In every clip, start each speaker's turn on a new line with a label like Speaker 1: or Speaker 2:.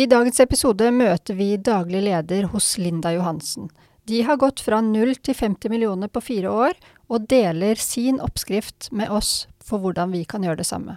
Speaker 1: I dagens episode møter vi daglig leder hos Linda Johansen. De har gått fra 0 til 50 millioner på fire år, og deler sin oppskrift med oss for hvordan vi kan gjøre det samme.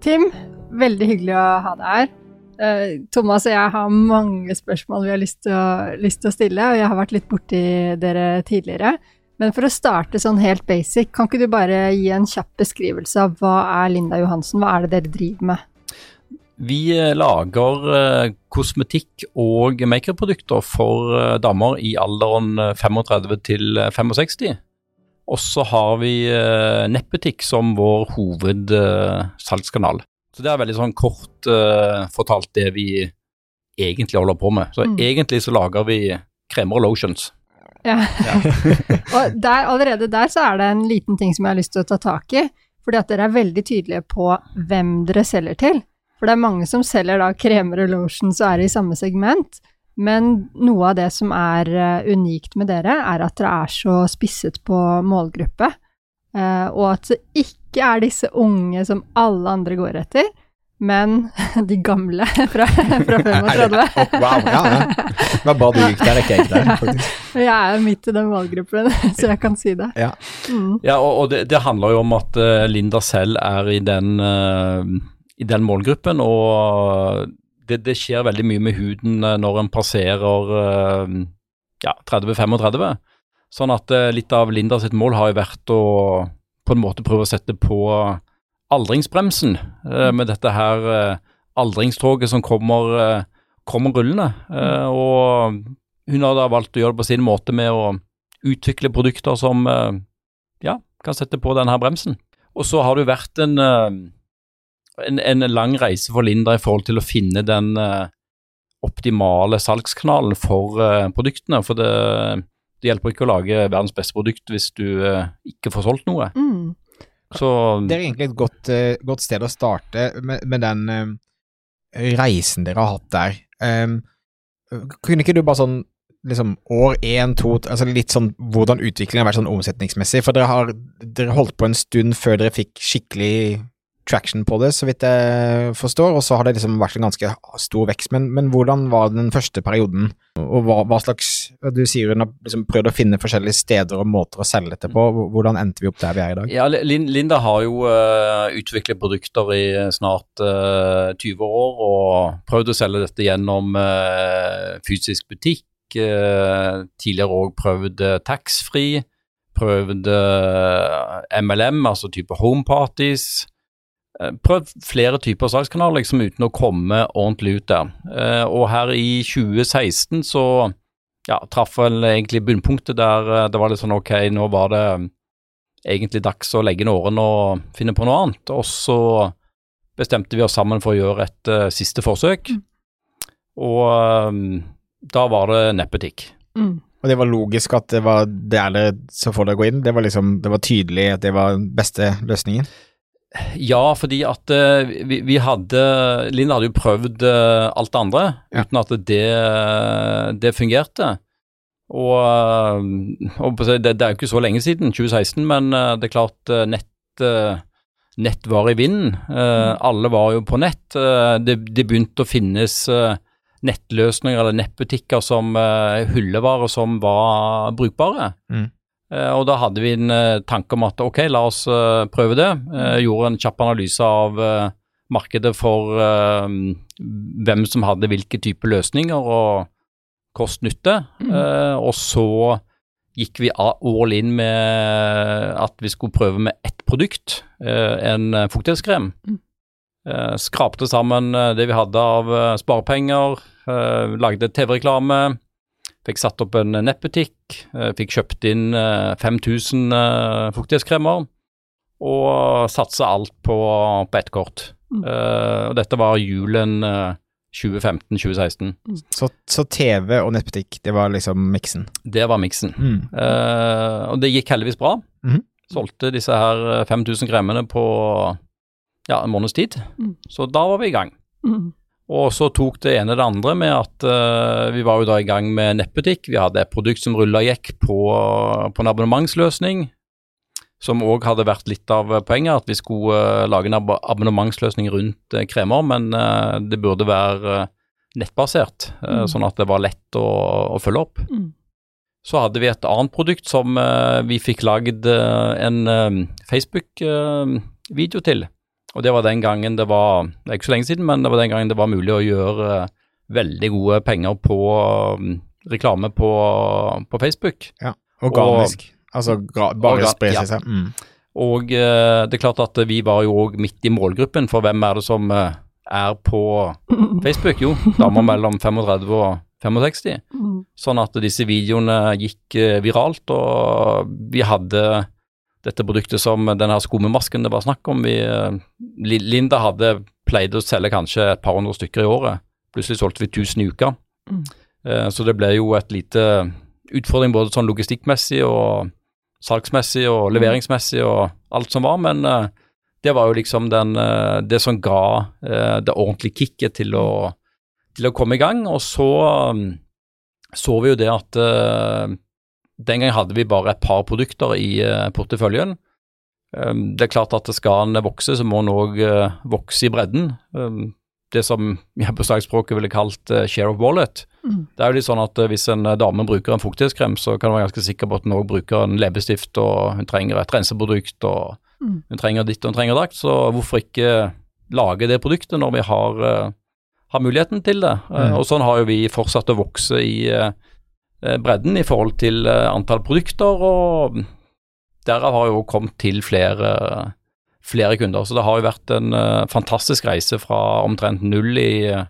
Speaker 1: Tim, veldig hyggelig å ha deg her. Eh, Thomas og jeg har mange spørsmål vi har lyst til, å, lyst til å stille, og jeg har vært litt borti dere tidligere. Men for å starte sånn helt basic, kan ikke du bare gi en kjapp beskrivelse av hva er Linda Johansen, hva er det dere driver med?
Speaker 2: Vi eh, lager eh, kosmetikk og makeuprodukter for damer i alderen eh, 35 til eh, 65. Og så har vi eh, nettbutikk som vår hovedsalgskanal. så det er veldig sånn kort eh, fortalt det vi egentlig holder på med. Så
Speaker 1: Mm.
Speaker 2: egentlig så lager vi kremer og lotions.
Speaker 1: Ja. og der, allerede der så er det en liten ting som jeg har lyst til å ta tak i. Fordi at dere er veldig tydelige på hvem dere selger til. For det er mange som selger da kremer og lotions og er i samme segment. Men noe av det som er eh, unikt med dere, er at dere er så spisset på målgruppe. Eh, og at det ikke er disse unge som alle andre går etter, men de gamle fra, fra 35.
Speaker 3: wow, ja, ja. Det var bra du gikk der, ikke jeg der, faktisk.
Speaker 1: Jeg er midt i den målgruppen, så jeg kan si det.
Speaker 3: Ja.
Speaker 1: Mm.
Speaker 2: Ja, og, og det, det handler jo om at eh, Linda selv er i den, uh, i den målgruppen, og det, det skjer veldig mye med huden eh, når en passerer eh, ja, 30-35. Sånn at eh, litt av Linda sitt mål har jo vært å på en måte prøve å sette på aldringsbremsen eh, med dette her aldringstoget som kommer, kommer rullende. Og hun har da valgt å gjøre det på sin måte med å utvikle produkter som ja, kan sette på denne bremsen. Og så har det vært en, en, en lang reise for Linda i forhold til å finne den eh, optimale salgskanalen for eh, produktene. For det, det hjelper ikke å lage verdens beste produkt hvis du eh, ikke får solgt noe.
Speaker 1: Mm.
Speaker 2: Så
Speaker 3: Det er egentlig et godt, godt sted å starte med, med den eh, reisen dere har hatt der. Um, kunne ikke du bare sånn liksom år én, to, altså litt sånn hvordan utviklingen har vært sånn omsetningsmessig? For dere har dere holdt på en stund før dere fikk skikkelig traction på det, så vidt jeg forstår, og så har det liksom vært en ganske stor vekst. Men, men hvordan var den første perioden, og hva, hva slags Du sier hun har liksom prøvd å finne forskjellige steder og måter å selge dette på. Hvordan endte vi opp der vi er i dag?
Speaker 2: Ja, Linda har jo uh, utviklet produkter i snart uh, 20 år og prøvd å selge dette gjennom uh, fysisk butikk. eh, tidligere òg prøvd uh, taxfree, prøvd eh, MLM, altså type home parties. Eh, Prøvd flere typer salgskanaler liksom uten å komme ordentlig ut der. Eh, og her i 2016 så ja, traff vel egentlig bunnpunktet der eh, det var litt sånn ok, nå var det egentlig dags å legge inn årene og finne på noe annet. Og så bestemte vi oss sammen for å gjøre et uh, siste forsøk. Og um, da var det nettbutikk.
Speaker 1: Mm.
Speaker 3: Og det var logisk at det var der det så får dere gå inn? Det var liksom, det var tydelig at det var den beste løsningen?
Speaker 2: Ja, fordi at eh, vi, vi hadde Linda hadde jo prøvd eh, alt det andre
Speaker 3: Ja.
Speaker 2: uten at det, det fungerte. Og, eh, og det, det er jo ikke så lenge siden, 2016, men det er klart nett, nett var i vinden. Eh, Alle var jo på nett. Det, det begynte å finnes nettløsninger eller nettbutikker som hyllevare som var brukbare.
Speaker 3: Mm.
Speaker 2: Eh, og da hadde vi en eh, tanke om at ok, la oss eh, prøve det. Gjorde en kjapp analyse av markedet for hvem som hadde hvilke type løsninger og kost-nytte. Mm. og så gikk vi all in med at vi skulle prøve med ett produkt, en fuktighetskrem. Mm. skrapte sammen det vi hadde av sparepenger, lagde TV-reklame, fikk satt opp en nettbutikk, eh, fikk kjøpt inn eh, 5000 eh, fuktighetskremer. og satsa alt på, på ett kort.
Speaker 1: Mm.
Speaker 2: Eh, og dette var julen eh, 2015-2016.
Speaker 3: Så, så TV og nettbutikk, det var liksom miksen.
Speaker 2: Det var miksen.
Speaker 3: Mm.
Speaker 2: Eh, og det gikk heldigvis bra.
Speaker 3: Mhm.
Speaker 2: Solgte disse her eh, 5000 kremmene på ja, en måneds tid.
Speaker 1: Mm.
Speaker 2: Så da var vi i gang.
Speaker 1: Mm.
Speaker 2: Og så tok det ene det andre med at uh, vi var jo da i gang med nettbutikk. Vi hadde et produkt som rulla gikk på, på en abonnementsløsning, som òg hadde vært litt av poenget, at vi skulle uh, lage en ab abonnementsløsning rundt uh, kremer, men det burde være nettbasert,
Speaker 1: Mm.
Speaker 2: sånn at det var lett å, å følge opp.
Speaker 1: Mm.
Speaker 2: Så hadde vi et annet produkt som vi fikk lagd en Facebook-video til. Og det var den gangen det var Det er ikke så lenge siden, men det var den gangen det var mulig å gjøre eh, veldig gode penger på eh, reklame på, på Facebook.
Speaker 3: Organisk. altså gra bare
Speaker 2: Organ-
Speaker 3: spre
Speaker 2: ja.
Speaker 3: Mm.
Speaker 2: Og eh, det er klart at vi var jo òg midt i målgruppen, for hvem er det som eh, er på Facebook? Jo, damer mellom 35 og 65.
Speaker 1: Mm.
Speaker 2: Sånn at disse videoene gikk viralt, og vi hadde dette produktet som denne skummemasken det var snakk om. Vi, eh, Linda hadde pleid å selge kanskje et par hundre stykker i året. Plutselig solgte vi 1000 i uka.
Speaker 1: Mm.
Speaker 2: Eh, Så det ble jo et lite utfordring både sånn logistikkmessig og salgsmessig og leveringsmessig og alt som var, men eh, det var jo liksom den, det som ga det ordentlige kicket til å, til å komme i gang. Og så så vi jo det at den gang hadde vi bare et par produkter i eh, porteføljen. Um, det er klart at skal en vokse, så må en òg vokse i bredden. Um, det som jeg på slagspråket ville kalt eh, share of wallet.
Speaker 1: Mm.
Speaker 2: Det er jo litt sånn at eh, hvis en eh, dame bruker en fuktighetskrem, så kan du være ganske sikker på at hun òg bruker en leppestift, og hun trenger et renseprodukt, og
Speaker 1: Mm.
Speaker 2: hun trenger ditt og hun trenger dakt. Så hvorfor ikke lage det produktet når vi har, eh, har muligheten til det? Eh,
Speaker 3: Mm.
Speaker 2: og sånn har jo vi fortsatt å vokse i eh, eh, bredden i forhold til eh, antall produkter, og derav har jo kommet til flere, flere kunder. Så det har jo vært en eh, fantastisk reise fra omtrent null i eh,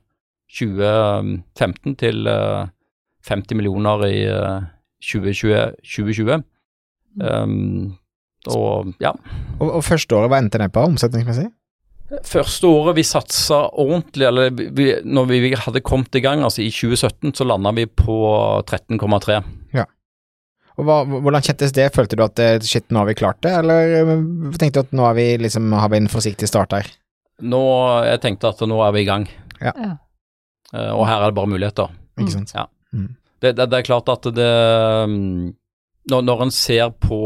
Speaker 2: 2015 til eh, 50 millioner i eh, 2020. 2020. Um, og ja,
Speaker 3: Og, og første året, hva endte det på omsetningsmessig?
Speaker 2: Første året vi satsa ordentlig, eller vi, når vi hadde kommet i gang, altså i 2017, så landa vi på 13,3. Ja.
Speaker 3: Og hva, Hvordan kjentes det? Følte du at eh, shit, nå har vi klart det, eller eh, tenkte du at nå har vi, liksom, har vi en forsiktig start her?
Speaker 2: Nå, jeg tenkte at nå er vi i gang,
Speaker 3: Ja.
Speaker 1: Ja.
Speaker 2: Eh, og her er det bare muligheter.
Speaker 3: Ikke sant?
Speaker 2: Ja.
Speaker 3: Mm.
Speaker 2: Det, det, det er klart at det mm, Når, når en ser på,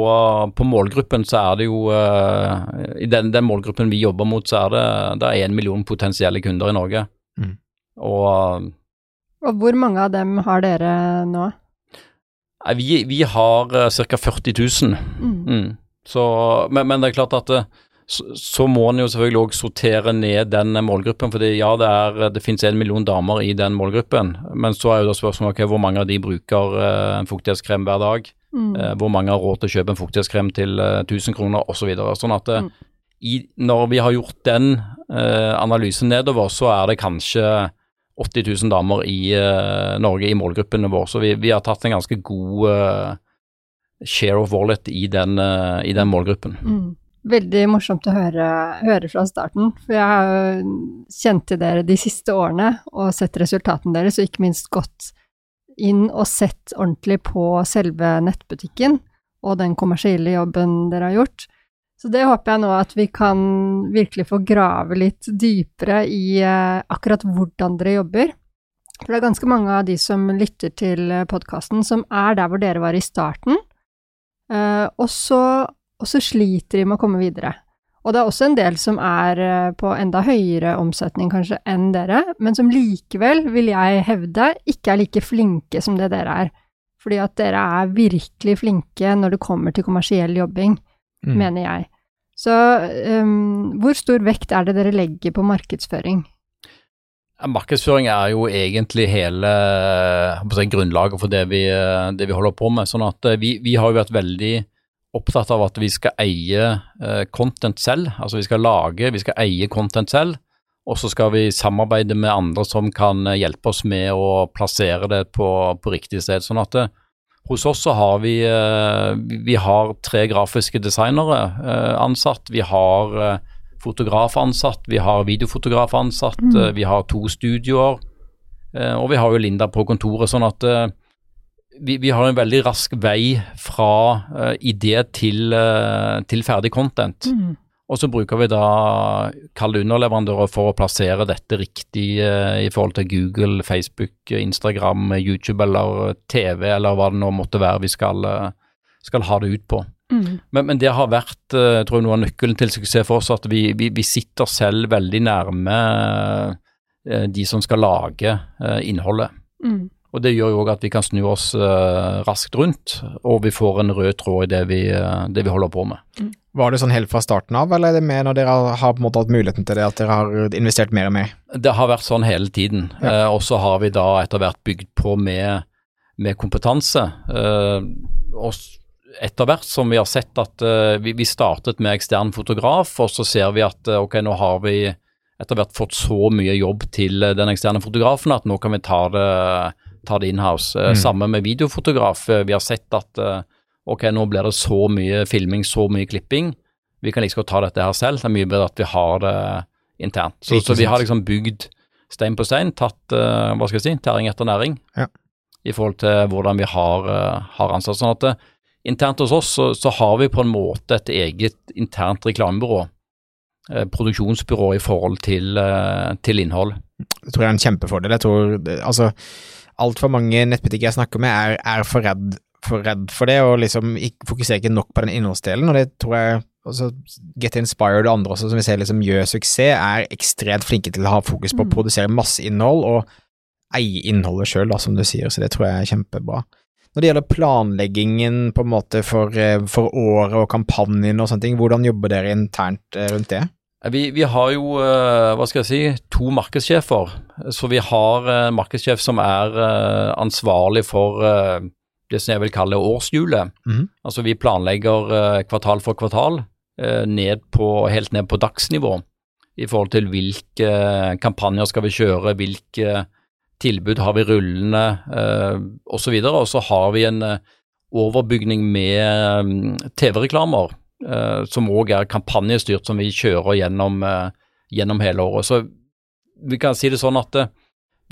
Speaker 2: på målgruppen, så er det jo uh, I den, den målgruppen vi jobber mot, så er det det er én million potensielle kunder i Norge.
Speaker 3: Mm.
Speaker 2: Og
Speaker 1: Og hvor mange av dem har dere nå?
Speaker 2: eh, vi, vi har uh, ca. 40 000.
Speaker 1: Mm.
Speaker 2: Mm. Så, men, men det er klart at uh, så, så må en jo selvfølgelig òg sortere ned den målgruppen. fordi ja, det, er, det finnes en million damer i den målgruppen, men så er jo da spørsmålet okay, hvor mange av de bruker eh, en fuktighetskrem hver dag.
Speaker 1: Mm.
Speaker 2: Eh, hvor mange har råd til å kjøpe en fuktighetskrem til eh, 1000 kroner osv. Så videre. sånn at eh,
Speaker 1: Mm.
Speaker 2: i, når vi har gjort den uh, analysen nedover, så er det kanskje 80 000 damer i uh, Norge i målgruppene våre. Så vi, vi har tatt en ganske god uh, share of wallet i den, eh, i den målgruppen.
Speaker 1: Mm. Veldig morsomt å høre, høre fra starten, for jeg har kjent til dere de siste årene og sett resultatene deres, og ikke minst gått inn og sett ordentlig på selve nettbutikken og den kommersielle jobben dere har gjort. Så det håper jeg nå at vi kan virkelig få grave litt dypere i eh, akkurat hvordan dere jobber. For det er ganske mange av de som lytter til podkasten, som er der hvor dere var i starten. Eh, og, så, og så sliter de med å komme videre. Og det er også en del som er eh, på enda høyere omsetning kanskje enn dere, men som likevel, vil jeg hevde, ikke er like flinke som det dere er. Fordi at dere er virkelig flinke når det kommer til kommersiell jobbing,
Speaker 3: Mm.
Speaker 1: mener jeg. Så um, hvor stor vekt er det dere legger på markedsføring?
Speaker 2: Markedsføring er jo egentlig hele jeg si, grunnlaget for det vi, eh, det vi holder på med. sånn at eh, vi, vi har jo vært veldig opptatt av at vi skal eie eh, content selv. Altså vi skal lage, vi skal eie content selv. Og så skal vi samarbeide med andre som kan eh, hjelpe oss med å plassere det på, på riktig sted. Sånn at eh, hos oss så har vi, vi har tre grafiske designere ansatt. Vi har fotograf ansatt, vi har videofotograf ansatt,
Speaker 1: Mm.
Speaker 2: vi har to studioer. Og vi har jo Linda på kontoret, sånn at vi, vi har en veldig rask vei fra idé til, til ferdig content.
Speaker 1: Mm.
Speaker 2: Og så bruker vi da kalde underleverandører for å plassere dette riktig uh, i forhold til Google, Facebook, Instagram, YouTube eller TV eller hva det nå måtte være vi skal, skal ha det ut på.
Speaker 1: Mm.
Speaker 2: Men, men det har vært jeg tror jeg, noe av nøkkelen til suksess for oss, at vi, vi, vi sitter selv veldig nærme de som skal lage innholdet.
Speaker 1: Mm.
Speaker 2: Og Det gjør jo òg at vi kan snu oss eh, raskt rundt, og vi får en rød tråd i det vi, eh, det vi holder på med.
Speaker 3: Var det sånn helt fra starten av, eller er det mer når dere har, på en måte hatt muligheten til det, at dere har investert mer og mer?
Speaker 2: Det har vært sånn hele tiden,
Speaker 3: Ja.
Speaker 2: eh, og så har vi da etter hvert bygd på med, med kompetanse. Eh, og etter hvert som vi har sett at eh, vi, vi startet med ekstern fotograf, og så ser vi at eh, ok, nå har vi etter hvert fått så mye jobb til den eksterne fotografen at nå kan vi ta det, ta det inhouse. Eh,
Speaker 3: Mm.
Speaker 2: Samme med videofotograf. Eh, Vi har sett at eh, ok, nå blir det så mye filming, så mye klipping. Vi kan liksom godt ta dette her selv. Det er mye bedre at vi har det internt. Så, så vi har liksom bygd stein på stein, tatt hva skal jeg si, tæring etter næring
Speaker 3: Ja.
Speaker 2: i forhold til hvordan vi har, har ansatt. Sånn at internt hos oss så, så har vi på en måte et eget internt reklamebyrå. Eh, produksjonsbyrå i forhold til, eh, til innhold.
Speaker 3: Det tror jeg er en kjempefordel. Jeg tror, altså, altfor mange nettbutikker jeg snakker med er, er for, redd, for redd for det, og liksom ikke, fokuserer ikke nok på den innholdsdelen, og det tror jeg også Get Inspired og andre også, som vi ser liksom gjør suksess, er ekstremt flinke til å ha fokus på å
Speaker 1: Mm.
Speaker 3: produsere masse innhold og eie innholdet sjøl, som du sier, så det tror jeg er kjempebra. Når det gjelder planleggingen på en måte for, eh, for året og kampanjen og sånne ting, hvordan jobber dere internt eh, rundt det?
Speaker 2: Eh, Vi, vi har jo, eh, hva skal jeg si, to markedssjefer. Så vi har en markedssjef som er eh, ansvarlig for eh, det som jeg vil kalle årshjulet.
Speaker 3: Mhm.
Speaker 2: Altså vi planlegger eh, kvartal for kvartal, eh, ned på, helt ned på dagsnivå. I forhold til hvilke kampanjer skal vi kjøre, hvilke tilbud har vi rullende eh, osv. Og så har vi en eh, overbygning med mm, TV-reklamer eh, som òg er kampanjestyrt, som vi kjører gjennom, eh, gjennom hele året. Så vi kan si det sånn at eh,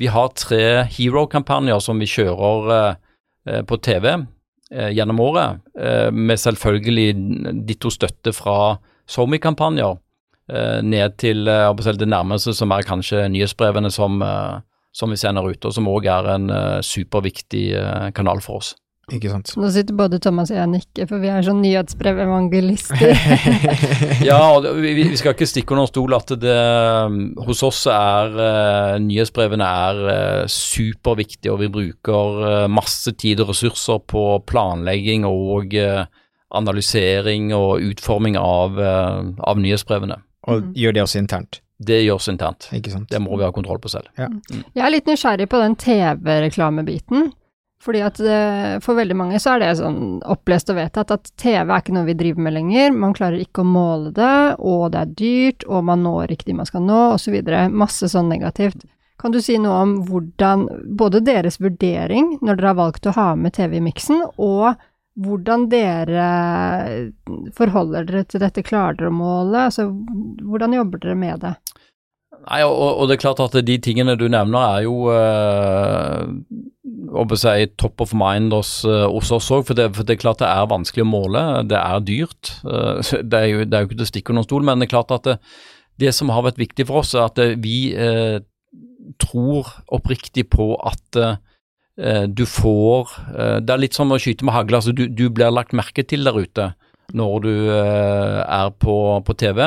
Speaker 2: vi har tre hero-kampanjer som vi kjører eh, eh, på TV eh, gjennom året, eh, med selvfølgelig ditto støtte fra SoMe-kampanjer eh, ned til eh, det nærmeste, som er kanskje nyhetsbrevene som, eh, som vi sender ut, og som òg er en eh, superviktig eh, kanal for oss.
Speaker 3: Ikke sant?
Speaker 1: Nå sitter både Thomas og jeg og nikker, for vi er sånn nyhetsbrevevangelister.
Speaker 2: Ja, og vi, vi skal ikke stikke under stol at det hos oss er uh, nyhetsbrevene er uh, superviktige, og vi bruker uh, masse tid og ressurser på planlegging og eh, analysering og utforming av, eh, av nyhetsbrevene.
Speaker 3: Og gjør det også internt,
Speaker 2: Det gjøres internt.
Speaker 3: ikke sant?
Speaker 2: Det må vi ha kontroll på selv.
Speaker 1: Jeg er litt nysgjerrig på den TV-reklamebiten. Fordi at for veldig mange så er det sånn opplest og vedtatt at TV er ikke noe vi driver med lenger. Man klarer ikke å måle det, og det er dyrt, og man når ikke de man skal nå, osv. Masse sånn negativt. Kan du si noe om hvordan både deres vurdering når dere har valgt å ha med TV i miksen, og hvordan dere forholder dere til dette? Klarer dere å måle? Altså, hvordan jobber dere med det?
Speaker 2: Nei, og, og det er klart at de tingene du nevner er jo øh, si, top of mind hos, hos oss òg, for, for det er klart det er vanskelig å måle. Det er dyrt. øh, det, er jo, det er jo ikke til å stikke under stol, men det er klart at det, det som har vært viktig for oss, er at vi eh, tror oppriktig på at eh, du får eh, Det er litt som å skyte med hagle. Altså, du, du blir lagt merke til der ute når du øh, er på, på TV.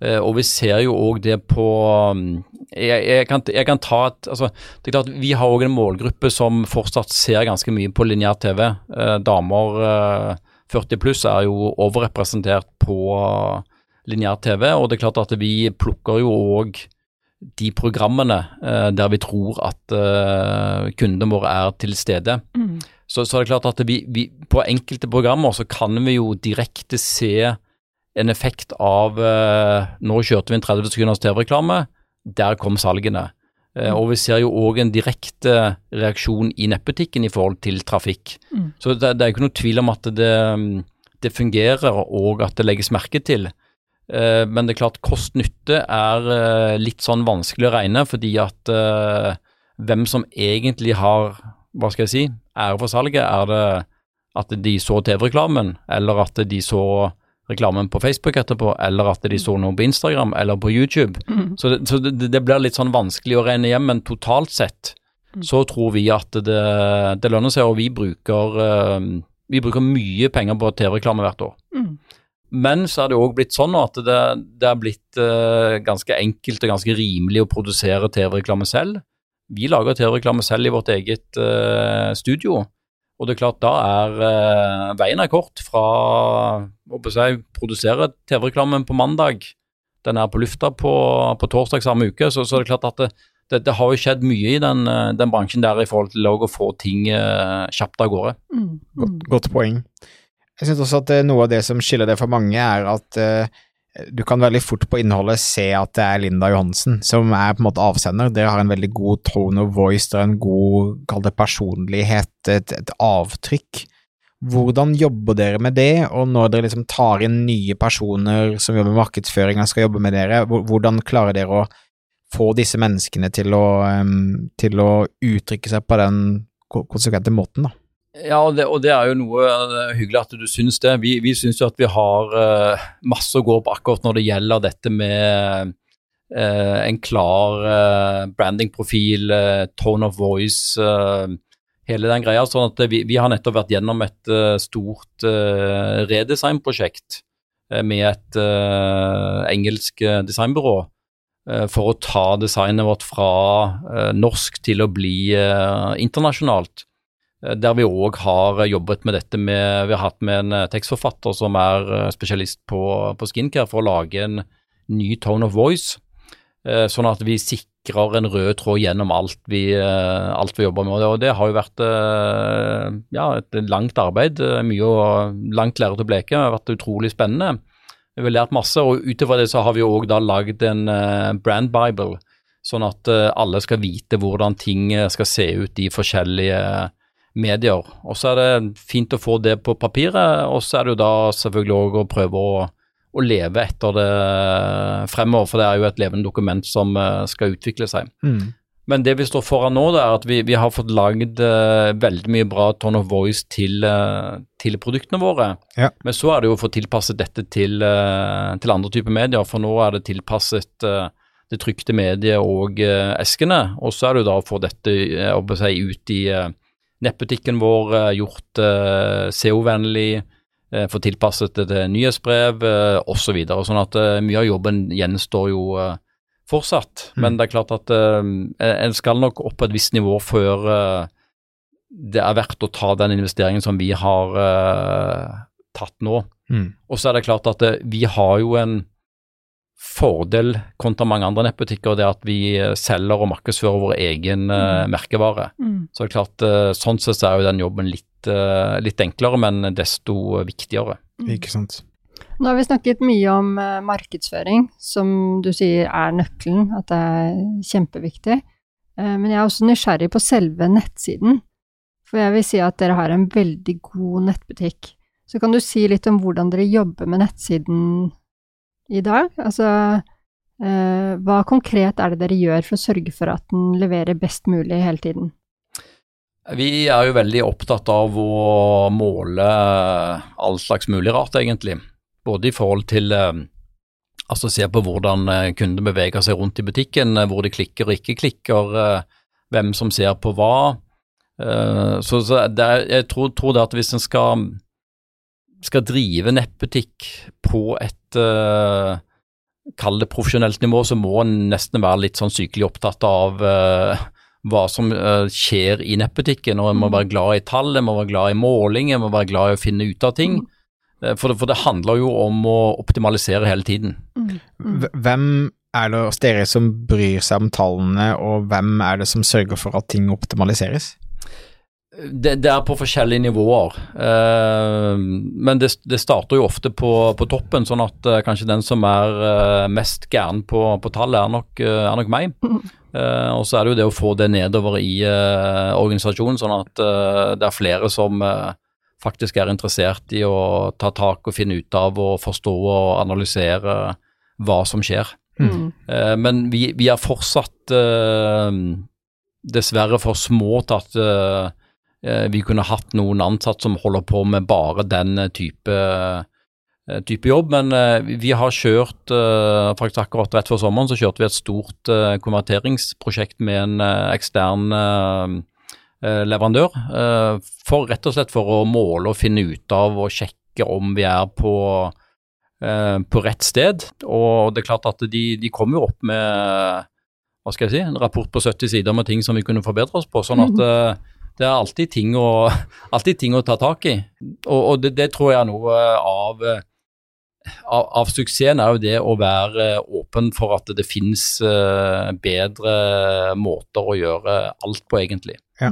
Speaker 2: Eh, og vi ser jo òg det på um, jeg, jeg, kan, jeg kan ta et altså, det er klart Vi har òg en målgruppe som fortsatt ser ganske mye på lineær TV. Eh, damer eh, 40 pluss er jo overrepresentert på lineær TV, og det er klart at vi plukker jo òg de programmene eh, der vi tror at eh, kundene våre er til stede. Så, så er det klart at vi, vi, på enkelte programmer så kan vi jo direkte se en effekt av eh, Nå kjørte vi en 30 sekunders TV-reklame, der kom salgene. Eh, og vi ser jo òg en direkte reaksjon i nettbutikken i forhold til trafikk.
Speaker 1: Mm.
Speaker 2: Så det, det er ikke noe tvil om at det, det fungerer og at det legges merke til. Eh, men det er klart kost-nytte er eh, litt sånn vanskelig å regne, fordi at eh, hvem som egentlig har, hva skal jeg si, ære for salget, er det at de så TV-reklamen, eller at de så reklamen på Facebook etterpå, eller at de så noe på Instagram eller på YouTube.
Speaker 1: Mm.
Speaker 2: Så det, så det, det blir litt sånn vanskelig å regne hjem, men totalt sett
Speaker 1: Mm.
Speaker 2: så tror vi at det, det lønner seg, og vi bruker, eh, vi bruker mye penger på TV-reklame hvert år.
Speaker 1: Mm.
Speaker 2: Men så er det òg blitt sånn at det, er blitt eh, ganske enkelt og ganske rimelig å produsere TV-reklame selv. Vi lager TV-reklame selv i vårt eget uh, studio. Og det er klart, da er uh, veien er kort fra å si, produsere TV-reklamen på mandag, den er på lufta på, på torsdag samme uke, så, så er det klart at det, det, det har jo skjedd mye i den, eh, den bransjen der i forhold til å få ting uh, kjapt av gårde.
Speaker 1: Mm.
Speaker 3: Godt,
Speaker 1: Mm.
Speaker 3: godt poeng. Jeg synes også at noe av det som skiller det for mange, er at eh, du kan veldig fort på innholdet se at det er Linda Johansen som er på en måte avsender. Dere har en veldig god tone of voice, dere har en god, kall det personlighet, et, et avtrykk. Hvordan jobber dere med det, og når dere liksom tar inn nye personer som jobber med markedsføring og skal jobbe med dere, hvordan klarer dere å få disse menneskene til å, til å uttrykke seg på den konsekvente måten, da?
Speaker 2: Ja, og det, og det er jo noe eh, hyggelig at du syns det. Vi, vi syns jo at vi har uh, masse å gå på akkurat når det gjelder dette med uh, en klar uh, brandingprofil, tone of voice, hele den greia. sånn at vi, vi har nettopp vært gjennom et stort redesignprosjekt med et engelsk designbyrå for å ta designet vårt fra norsk til å bli internasjonalt. Eh, Der vi òg har jobbet med dette med Vi har hatt med en eh, tekstforfatter som er eh, spesialist på, på skincare, for å lage en ny tone of voice. Sånn at vi sikrer en rød tråd gjennom alt vi, alt vi jobber med. Og det, har jo vært ja, et langt arbeid. Mye og langt lerret å bleke. Det har vært utrolig spennende. Vi har lært masse, og utover det så har vi òg da lagd en brand bible. Sånn at alle skal vite hvordan ting skal se ut i forskjellige medier. Og så er det fint å få det på papiret, og så er det jo da selvfølgelig òg å prøve å, å leve etter det fremover, for det er jo et levende dokument som eh, skal utvikle seg.
Speaker 3: Mm.
Speaker 2: Men det vi står foran nå, det er at vi, vi har fått lagd uh, veldig mye bra tone of voice til, uh, til produktene våre.
Speaker 3: Ja.
Speaker 2: Men så er det jo å få tilpasset dette til, uh, til andre typer medier, for nå er det tilpasset det trykte mediet og eskene. Og så er det jo da å få dette si, ut i nettbutikken vår, eh, gjort eh, CO-vennlig, fått få tilpasset det til nyhetsbrev eh, osv. Så sånn at eh, mye av jobben gjenstår jo eh, fortsatt. Men det er klart at eh, en skal nok opp på et visst nivå før eh, det er verdt å ta den investeringen som vi har eh, tatt nå.
Speaker 3: Mm.
Speaker 2: Og så er det klart at eh, vi har jo en fordel kontra mange andre nettbutikker, det at vi eh, selger og markedsfører vår egen mm. merkevare.
Speaker 1: Mm.
Speaker 2: Så det er klart, eh, sånn sett så er jo den jobben litt, eh, litt enklere, men desto viktigere.
Speaker 3: Ikke sant.
Speaker 1: Nå har vi snakket mye om eh, markedsføring, som du sier er nøkkelen, at det er kjempeviktig. Eh, men jeg er også nysgjerrig på selve nettsiden, for jeg vil si at dere har en veldig god nettbutikk. Så kan du si litt om hvordan dere jobber med nettsiden i dag? Altså, eh, hva konkret er det dere gjør for å sørge for at den leverer best mulig hele tiden?
Speaker 2: Vi er jo veldig opptatt av å måle all slags mulig rart, egentlig. Både i forhold til eh, altså se på hvordan eh, kundene beveger seg rundt i butikken, eh, hvor de klikker og ikke klikker, eh, hvem som ser på hva. Eh, Så, er, jeg tror, tror det at hvis en skal, skal drive nettbutikk på et eh, Kall det profesjonelt nivå, så må en nesten være litt sånn sykelig opptatt av uh, hva som uh, skjer i nettbutikken. og En må
Speaker 1: Mm.
Speaker 2: være glad i tall, en må være glad i måling, en må være glad i å finne ut av ting. Eh, For det, for det handler jo om å optimalisere hele tiden.
Speaker 1: Mm.
Speaker 3: Hvem er det hos dere som bryr seg om tallene, og hvem er det som sørger for at ting optimaliseres?
Speaker 2: Det, det er på forskjellige nivåer, eh, men det, det starter jo ofte på, på toppen, sånn at eh, kanskje den som er eh, mest gæren på, på tall, er nok, eh, er nok meg. Uh, og så er det jo det å få det nedover i uh, organisasjonen, sånn at det er flere som faktisk er interessert i å ta tak og finne ut av og forstå og analysere hva som skjer. Mm. men vi, vi, er fortsatt dessverre for små til at vi kunne hatt noen ansatte som holder på med bare den type Eh, type jobb. Men vi har kjørt faktisk akkurat rett før sommeren så kjørte vi et stort konverteringsprosjekt med en ekstern leverandør. for Rett og slett for å måle og finne ut av og sjekke om vi er på, på rett sted. Og det er klart at de, de kom jo opp med hva skal jeg si, en rapport på 70 sider med ting som vi kunne forbedre oss på. sånn at det er alltid ting å, alltid ting å ta tak i. Og, og det, det, tror jeg er noe av av, av, suksessen er jo det å være åpen for at det finnes bedre måter å gjøre alt på, egentlig. Ja.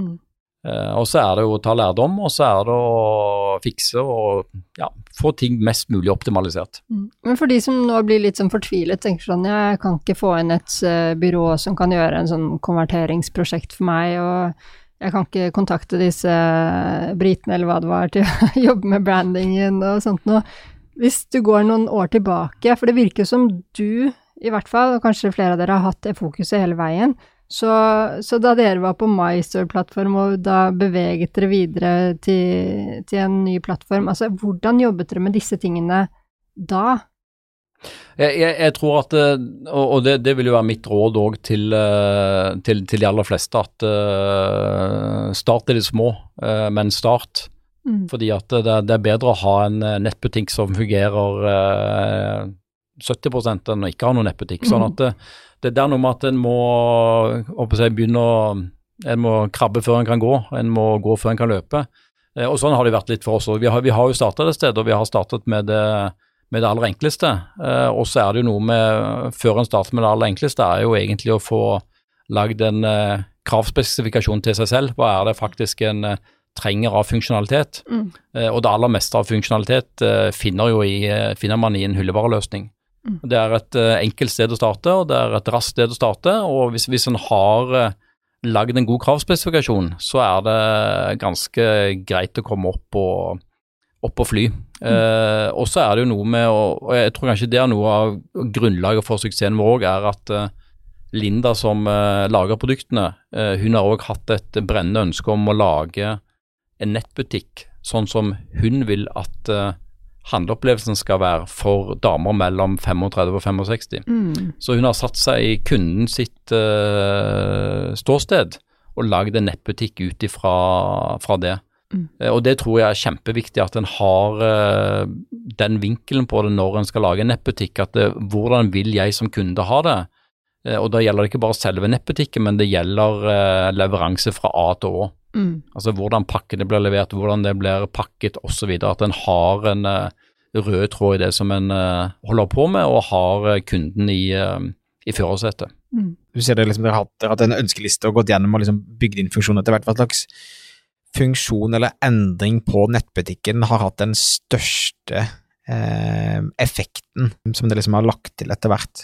Speaker 2: Uh, og så er det jo å ta lærdom, og så er det å fikse og ja, få ting mest mulig optimalisert.
Speaker 1: Mm. Men for de som nå blir litt sånn fortvilet, tenker sånn jeg kan ikke få inn et byrå som kan gjøre en sånn konverteringsprosjekt for meg, og jeg kan ikke kontakte disse britene eller hva det var til å jobbe med brandingen og sånt noe. Hvis du går noen år tilbake, for det virker som du, i hvert fall, og kanskje flere av dere har hatt det fokuset hele veien, så, så da dere var på MyStore-plattform og da beveget dere videre til, til, en ny plattform, altså hvordan jobbet dere med disse tingene da?
Speaker 2: Jeg, jeg, jeg tror at, og det, det, vil jo være mitt råd òg til, eh, til, til, de aller fleste, at uh, start i det små, men start. Mm. Fordi at det, det, er bedre å ha en eh, nettbutikk som fungerer eh, 70% enn å ikke ha noen nettbutikk. Sånn mm. at det, det, er noe med at en må jeg, begynne å en må krabbe før en kan gå, en må gå før en kan løpe. Eh, og Sånn har det vært litt for oss òg. Vi, vi, har jo startet et sted, og vi har startet med det, med det aller enkleste. Eh, og så er det jo noe med, før en starter med det aller enkleste, er jo egentlig å få lagd en eh, kravspesifikasjon til seg selv. Hva er det faktisk en eh, trenger av funksjonalitet. Mm. Eh, og det aller meste av funksjonalitet finner, i, finner, man i en hyllevareløsning. Mm. Det er et enkelt sted å starte, og det er et raskt sted å starte. Og hvis, hvis en har lagd en god kravspesifikasjon, så er det ganske greit å komme opp og, opp og fly. Mm. Eh, og så er det jo noe med å, og Jeg tror kanskje det er noe av grunnlaget for suksessen vår òg, er at Linda som lager produktene, hun har òg hatt et brennende ønske om å lage en nettbutikk sånn som hun vil at uh, handleopplevelsen skal være for damer mellom 35 og 65. Mm. Så hun har satt seg i kunden sitt uh, ståsted og lagd en nettbutikk ut ifra det. Mm. Uh, og det tror jeg er kjempeviktig at en har uh, den vinkelen på det når en skal lage en nettbutikk. At det, hvordan vil jeg som kunde ha det? og da gjelder det ikke bare selve nettbutikken, men det gjelder leveranse fra A til Å. Mm. Altså hvordan pakkene blir levert, hvordan det blir pakket osv. At en har en uh, rød tråd i det som en uh, holder på med, og har uh, kunden i, i førersetet.
Speaker 3: Mm. Du ser det liksom, dere har, hatt, dere har hatt en ønskeliste og gått gjennom og liksom bygd inn funksjoner etter hvert. Hva slags funksjon eller endring på nettbutikken har hatt den største effekten som det liksom har lagt til etter hvert?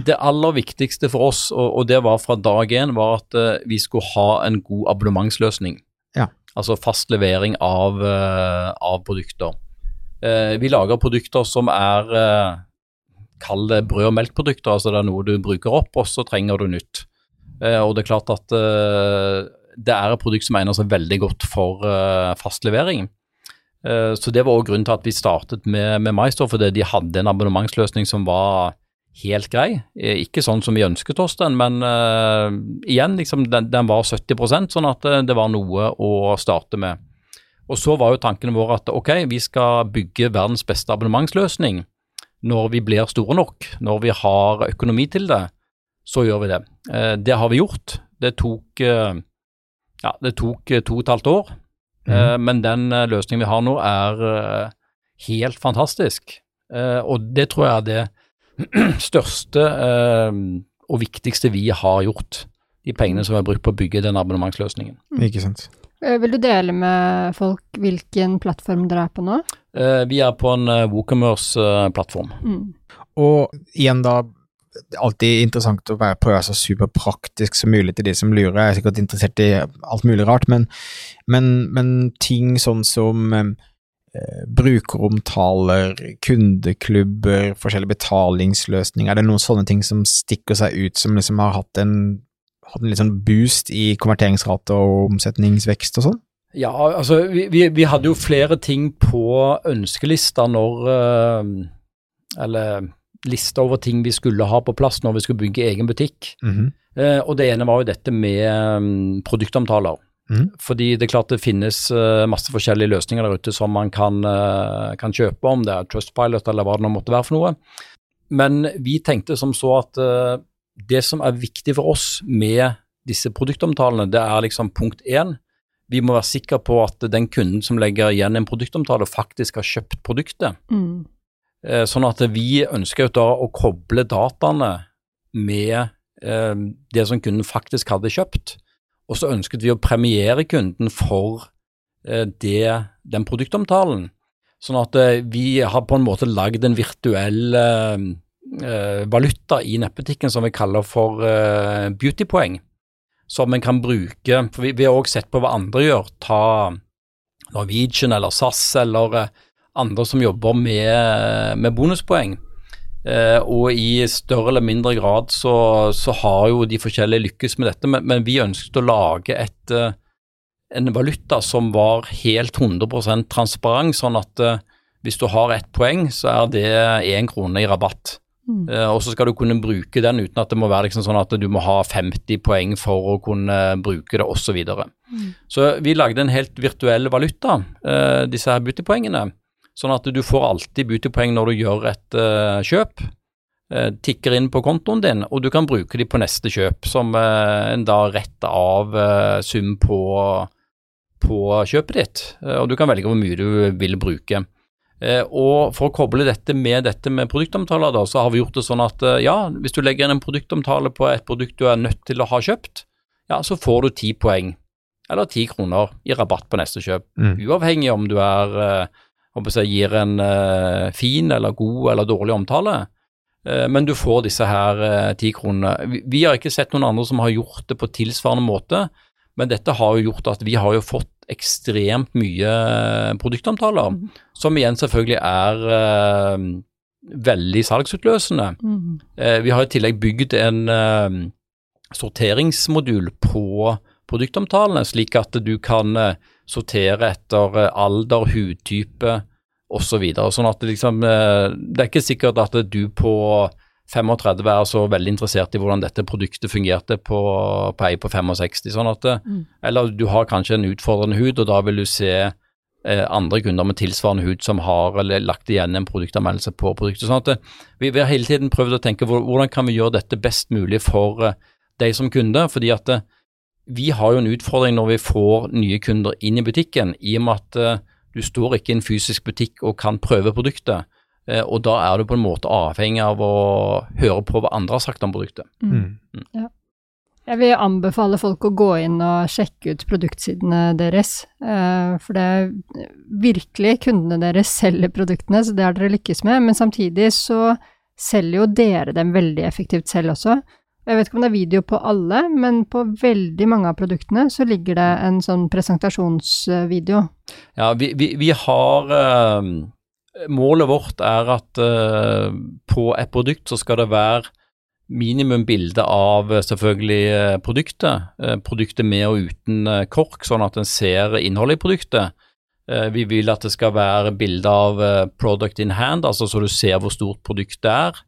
Speaker 2: Det, det, aller viktigste for oss, og, og det var fra dag én, var at uh, vi skulle ha en god abonnementsløsning. Ja. Altså fast levering av, uh, av produkter. Uh, vi lager produkter som er Kall det brød- og melkprodukter. altså Det er noe du bruker opp, og så trenger du nytt. og det er klart at det er et produkt som egner seg veldig godt for fast levering. Så Det var også grunnen til at vi startet med, med MyStore, fordi de hadde en abonnementsløsning som var helt grei. Eh, ikke sånn som vi ønsket oss den, men uh, igjen, liksom, den, den, var 70% sånn at uh, det var noe å starte med. Og så var jo tankene våre at ok, vi skal bygge verdens beste abonnementsløsning når vi blir store nok, når vi har økonomi til det, så gjør vi det. Uh, det har vi gjort. Det tok, ja, det tok to og et halvt år, mm. men den løsningen vi har nå er helt fantastisk. og det tror jeg er det største eh, og viktigste vi har gjort. De pengene som har brukt på å bygge den abonnementsløsningen.
Speaker 3: Mm. Ikke sant.
Speaker 1: Eh, vil du dele med folk hvilken plattform dere er på nå?
Speaker 2: Eh, vi er på en WooCommerce-plattform. Mm.
Speaker 3: Og igjen da, er alltid interessant å være, prøve så superpraktisk som mulig til de som lurer. Jeg er sikkert interessert i alt mulig rart, men, men, men ting sånn som eh, brukeromtaler, kundeklubber, forskjellige betalingsløsninger, er det noen sånne ting som stikker seg ut, som liksom har hatt en, hatt en litt sånn boost i konverteringsrate og omsetningsvekst og sånn?
Speaker 2: Ja, altså vi, vi, vi, hadde jo flere ting på ønskelista når uh, Eller lista over ting vi skulle ha på plass når vi skulle bygge egen butikk.
Speaker 3: Mm -hmm.
Speaker 2: eh, og det ene var jo dette med um, produktomtaler.
Speaker 3: Mm.
Speaker 2: Fordi det er klart det finnes uh, masse forskjellige løsninger der ute som man kan, kan, kjøpe, om det er Trustpilot eller hva det nå måtte være for noe. Men vi tenkte som så at det som er viktig for oss med disse produktomtalene, det er liksom punkt én vi må være sikre på at den kunden som legger igjen en produktomtale, faktisk har kjøpt produktet.
Speaker 1: Mm.
Speaker 2: Eh, sånn at vi ønsker da å koble dataene med eh, det som kunden faktisk hadde kjøpt. Og så ønsket vi å premiere kunden for eh, det, den produktomtalen. Sånn at vi har på en måte lagd en virtuell valuta i nettbutikken som vi kaller for beautypoeng som en kan bruke. for Vi, vi har også sett på hva andre gjør. Ta Norwegian eller SAS eller andre som jobber med, med bonuspoeng. Eh, og i større eller mindre grad så, så, har jo de forskjellige lykkes med dette, men, men vi ønsket å lage et, eh, en valuta som var helt 100% transparent, sånn at eh, hvis du har ett poeng, så er det én krone i rabatt.
Speaker 1: Mm.
Speaker 2: Eh, og så skal du kunne bruke den uten at det må være liksom sånn at du må ha 50 poeng for å kunne bruke det osv. Så, videre.
Speaker 1: mm.
Speaker 2: så vi lagde en helt virtuell valuta, uh, disse her beautypoengene. Sånn at du får alltid beautypoeng når du gjør et uh, kjøp. tikker inn på kontoen din, og du kan bruke de på neste kjøp, som en da retter av sum på, på kjøpet ditt. og du kan velge hvor mye du vil bruke. Og For å koble dette med dette med produktomtaler, da, så har vi gjort det sånn at ja, hvis du legger inn en produktomtale på et produkt du er nødt til å ha kjøpt, ja, så får du ti poeng eller ti kroner i rabatt på neste kjøp.
Speaker 3: Mm.
Speaker 2: Uavhengig om du er gir en uh, fin eller god eller dårlig omtale. Uh, men du får disse her ti uh, kronene. Vi, vi, har ikke sett noen andre som har gjort det på tilsvarende måte, men dette har jo gjort at vi har jo fått ekstremt mye produktomtaler,
Speaker 1: Mm.
Speaker 2: som igjen selvfølgelig er uh, veldig salgsutløsende.
Speaker 1: Mm.
Speaker 2: Uh, vi har i tillegg bygd en uh, sorteringsmodul på produktomtalene, slik at du kan sortere etter alder, hudtype osv. Så sånn at det, liksom, det er ikke sikkert at du på 35 er så veldig interessert i hvordan dette produktet fungerte på, på ei på 65. sånn at,
Speaker 1: Mm.
Speaker 2: Eller du har kanskje en utfordrende hud, og da vil du se eh, andre kunder med tilsvarende hud som har eller lagt igjen en produktanmeldelse på produktet. sånn at vi, vi, har hele tiden prøvd å tenke hvordan kan vi gjøre dette best mulig for eh, deg som kunde. fordi at eh, vi har jo en utfordring når vi får nye kunder inn i butikken, i og med at eh, du står ikke i en fysisk butikk og kan prøve produktet. Eh, og da er du på en måte avhengig av å høre på hva andre har sagt om produktet.
Speaker 1: Mm.
Speaker 3: Mm.
Speaker 1: Ja. Jeg vil anbefale folk å gå inn og sjekke ut produktsidene deres. eh, For det er virkelig kundene deres selger produktene, så det har dere lykkes med. Men samtidig så selger jo dere dem veldig effektivt selv også. Jeg vet ikke om det er video på alle, men på veldig mange av produktene så ligger det en sånn presentasjonsvideo.
Speaker 2: Ja, vi, vi, vi har uh, Målet vårt er at uh, på et produkt så skal det være minimum bilde av eh, selvfølgelig eh, produktet. produktet med og uten kork, sånn at en ser innholdet i produktet. Vi vil at det skal være bilde av product in hand, altså så du ser hvor stort produktet er.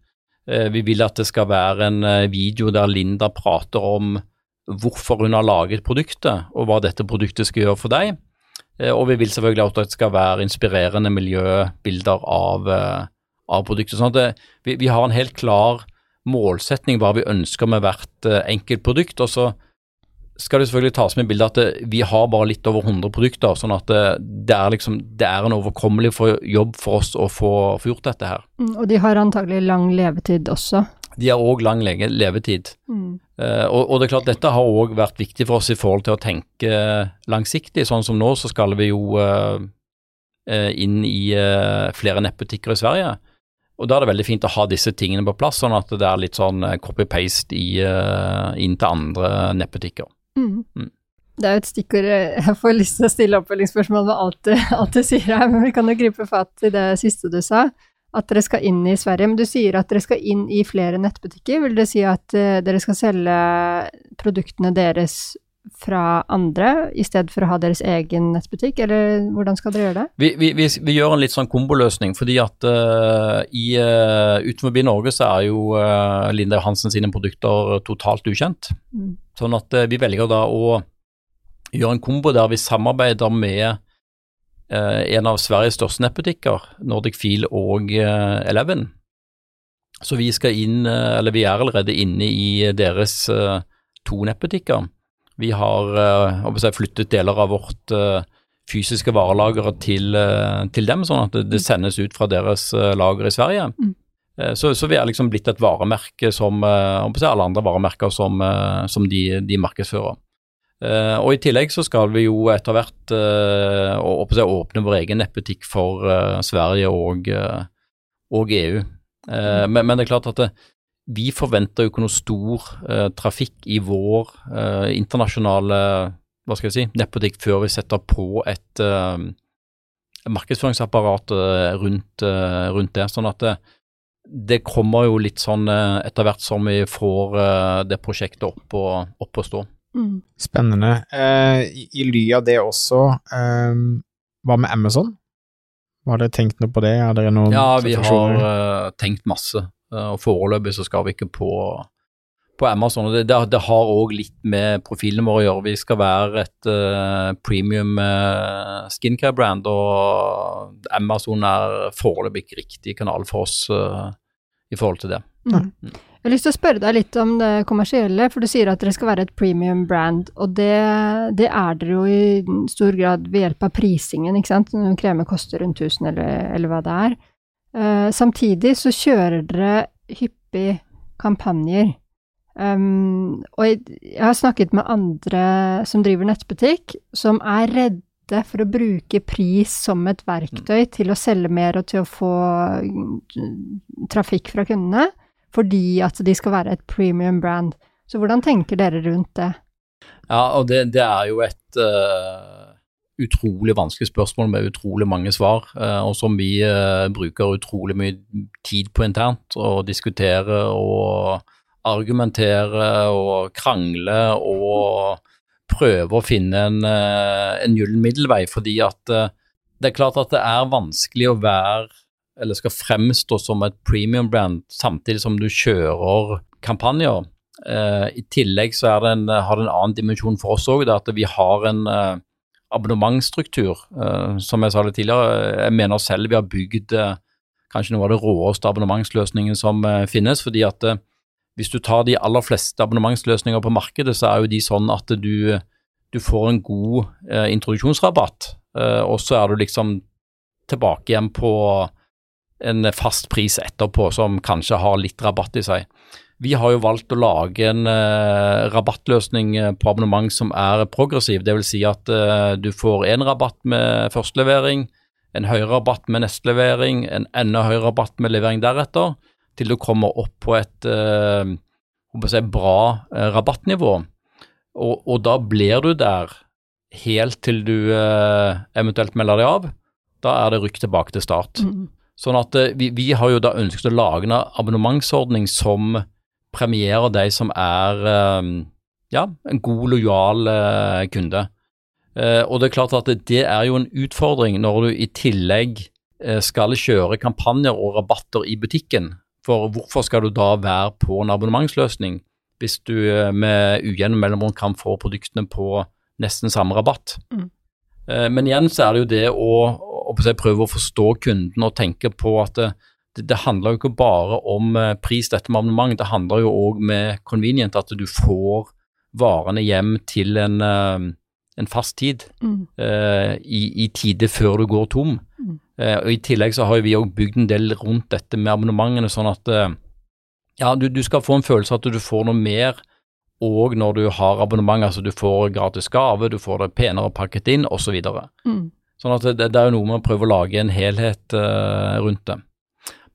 Speaker 2: Eh, vi vil at det skal være en eh, video der Linda prater om hvorfor hun har laget produktet, og hva dette produktet skal gjøre for deg. Eh, Og vi vil selvfølgelig at det skal være inspirerende miljøbilder av, av produktet. Sånn det, vi, vi har en helt klar målsetning hva vi ønsker med hvert enkelt produkt. Og så skal det selvfølgelig tas med i bildet at det, vi har bare litt over 100 produkter. Sånn at det, det, er, liksom, det er en overkommelig for, jobb for oss å få, få gjort dette her.
Speaker 1: Mm, Og de har antagelig lang levetid også.
Speaker 2: De har òg lang levetid.
Speaker 1: Mm.
Speaker 2: Uh, og, og det er klart dette har òg vært viktig for oss i forhold til å tenke langsiktig. Sånn som nå så skal vi jo eh, eh, inn i uh, flere nettbutikker i Sverige. Og Da er det veldig fint å ha disse tingene på plass, sånn at det er litt sånn copy-paste inn til andre nettbutikker.
Speaker 1: Mm. Mm. Det er jo et stikkord jeg får lyst til å stille oppfølgingsspørsmål med alt du, alt du sier her, men vi kan jo gripe fatt i det siste du sa at dere skal inn i Sverige. Men du sier at dere skal inn i flere nettbutikker. Vil det si at uh, dere skal selge produktene deres fra andre, i stedet for å ha deres egen nettbutikk, eller hvordan skal dere gjøre det?
Speaker 2: Vi, vi, vi, vi gjør en litt sånn komboløsning, fordi at uh, i, uh, utenfor Norge så er jo uh, Linda Johansen sine produkter totalt ukjent. Mm. Sånn at vi velger da å gjøre en kombo der vi samarbeider med en av Sveriges største nettbutikker, Nordic Feel og Eleven. Så vi skal inn, eller vi er allerede inne i deres to nettbutikker. Vi har si, flyttet deler av vårt fysiske varelager til, til, dem, sånn at det, sendes ut fra deres lager i Sverige. Mm. Så, så, vi er liksom blitt et varemerke som si, alle andre varemerker som, som de, de markedsfører. Og I tillegg så skal vi jo etter hvert si, åpne vår egen nettbutikk for Sverige og, og EU. Mm. Men, men, det er klart at det, vi forventer jo ikke noe stor trafikk i vår internasjonale hva skal jeg si, nettbutikk før vi setter på et markedsføringsapparat rundt, rundt, det. sånn at det, det kommer jo litt sånn etter hvert som vi får det prosjektet opp og, opp og stå.
Speaker 3: Mm. Spennende. Eh, i, I ly av det også, eh, hva med Amazon? Har dere tenkt noe på det? Er dere noen
Speaker 2: Ja, vi har uh, tenkt masse, og foreløpig så skal vi ikke på, på Amazon. Det, det, det har òg litt med profilene våre å gjøre. Vi skal være et uh, premium skincare-brand, og Amazon er foreløpig ikke riktig kanal for oss i forhold til det. Mm.
Speaker 1: Mm. Jeg har lyst til å spørre deg litt om det kommersielle, for du sier at dere skal være et premium brand, og det, det er dere jo i stor grad ved hjelp av prisingen, ikke sant. Når kremer koster rundt 1000 eller, eller hva det er. Uh, samtidig så kjører dere hyppig kampanjer. Um, og jeg, jeg har snakket med andre som driver nettbutikk, som er redde for å bruke pris som et verktøy til å selge mer og til å få trafikk fra kundene fordi at de skal være et premium brand. Så hvordan tenker dere rundt det?
Speaker 2: Ja, og det, det er jo et uh, utrolig vanskelig spørsmål med utrolig mange svar, uh, og som vi uh, bruker utrolig mye tid på internt. Å diskutere og argumentere og krangle og prøve å finne en, en gyllen middelvei, fordi at det er klart at det er vanskelig å være eller skal fremstå som et premium brand samtidig som du kjører kampanjer. Eh, I tillegg så en, har det en annen dimensjon for oss òg, at vi har en eh, abonnementsstruktur. Eh, som jeg sa det tidligere, jeg mener selv vi har bygd eh, kanskje noe av det råeste abonnementsløsningen som eh, finnes. fordi at hvis du tar de aller fleste abonnementsløsninger på markedet, så er jo de sånn at du, du får en god introduksjonsrabatt, og så er du liksom tilbake igjen på en fast pris etterpå som kanskje har litt rabatt i seg. Vi har jo valgt å lage en uh, rabattløsning eh, på abonnement som er progressiv. Dvs. Si at uh, du får én rabatt med førstelevering, en høyere rabatt med nestlevering, en enda høyere rabatt med levering deretter, til du kommer opp på et uh, si, bra rabattnivå. Og, og, da blir du der helt til du eventuelt melder deg av. Da er det rykk tilbake til start. Mm. Sånn at vi, vi, har jo da ønsket å lage en abonnementsordning som premierer de som er eh, ja, en god, lojal eh, kunde. Og det er klart at det er jo en utfordring når du i tillegg skal kjøre kampanjer og rabatter i butikken. For hvorfor skal du da være på en abonnementsløsning hvis du med ujevn mellomrom kan få produktene på nesten samme rabatt? Mm. Men igjen så er det jo det å, å prøve å forstå kunden og tenke på at det, det, handler jo ikke bare om eh, pris, dette med abonnement. Det handler jo òg med convenient, at du får varene hjem til en, eh, en fast tid. Mm. Uh, i, i tide før du går tom. Mm. Uh, og I tillegg så har vi òg bygd en del rundt dette med abonnementene, sånn at uh, ja, du, du, skal få en følelse av at du får noe mer og når du har abonnement, altså du får gratis gave, du får det penere pakket inn osv. Mm. Sånn at det, det, er jo noe med å prøve å lage en helhet rundt det.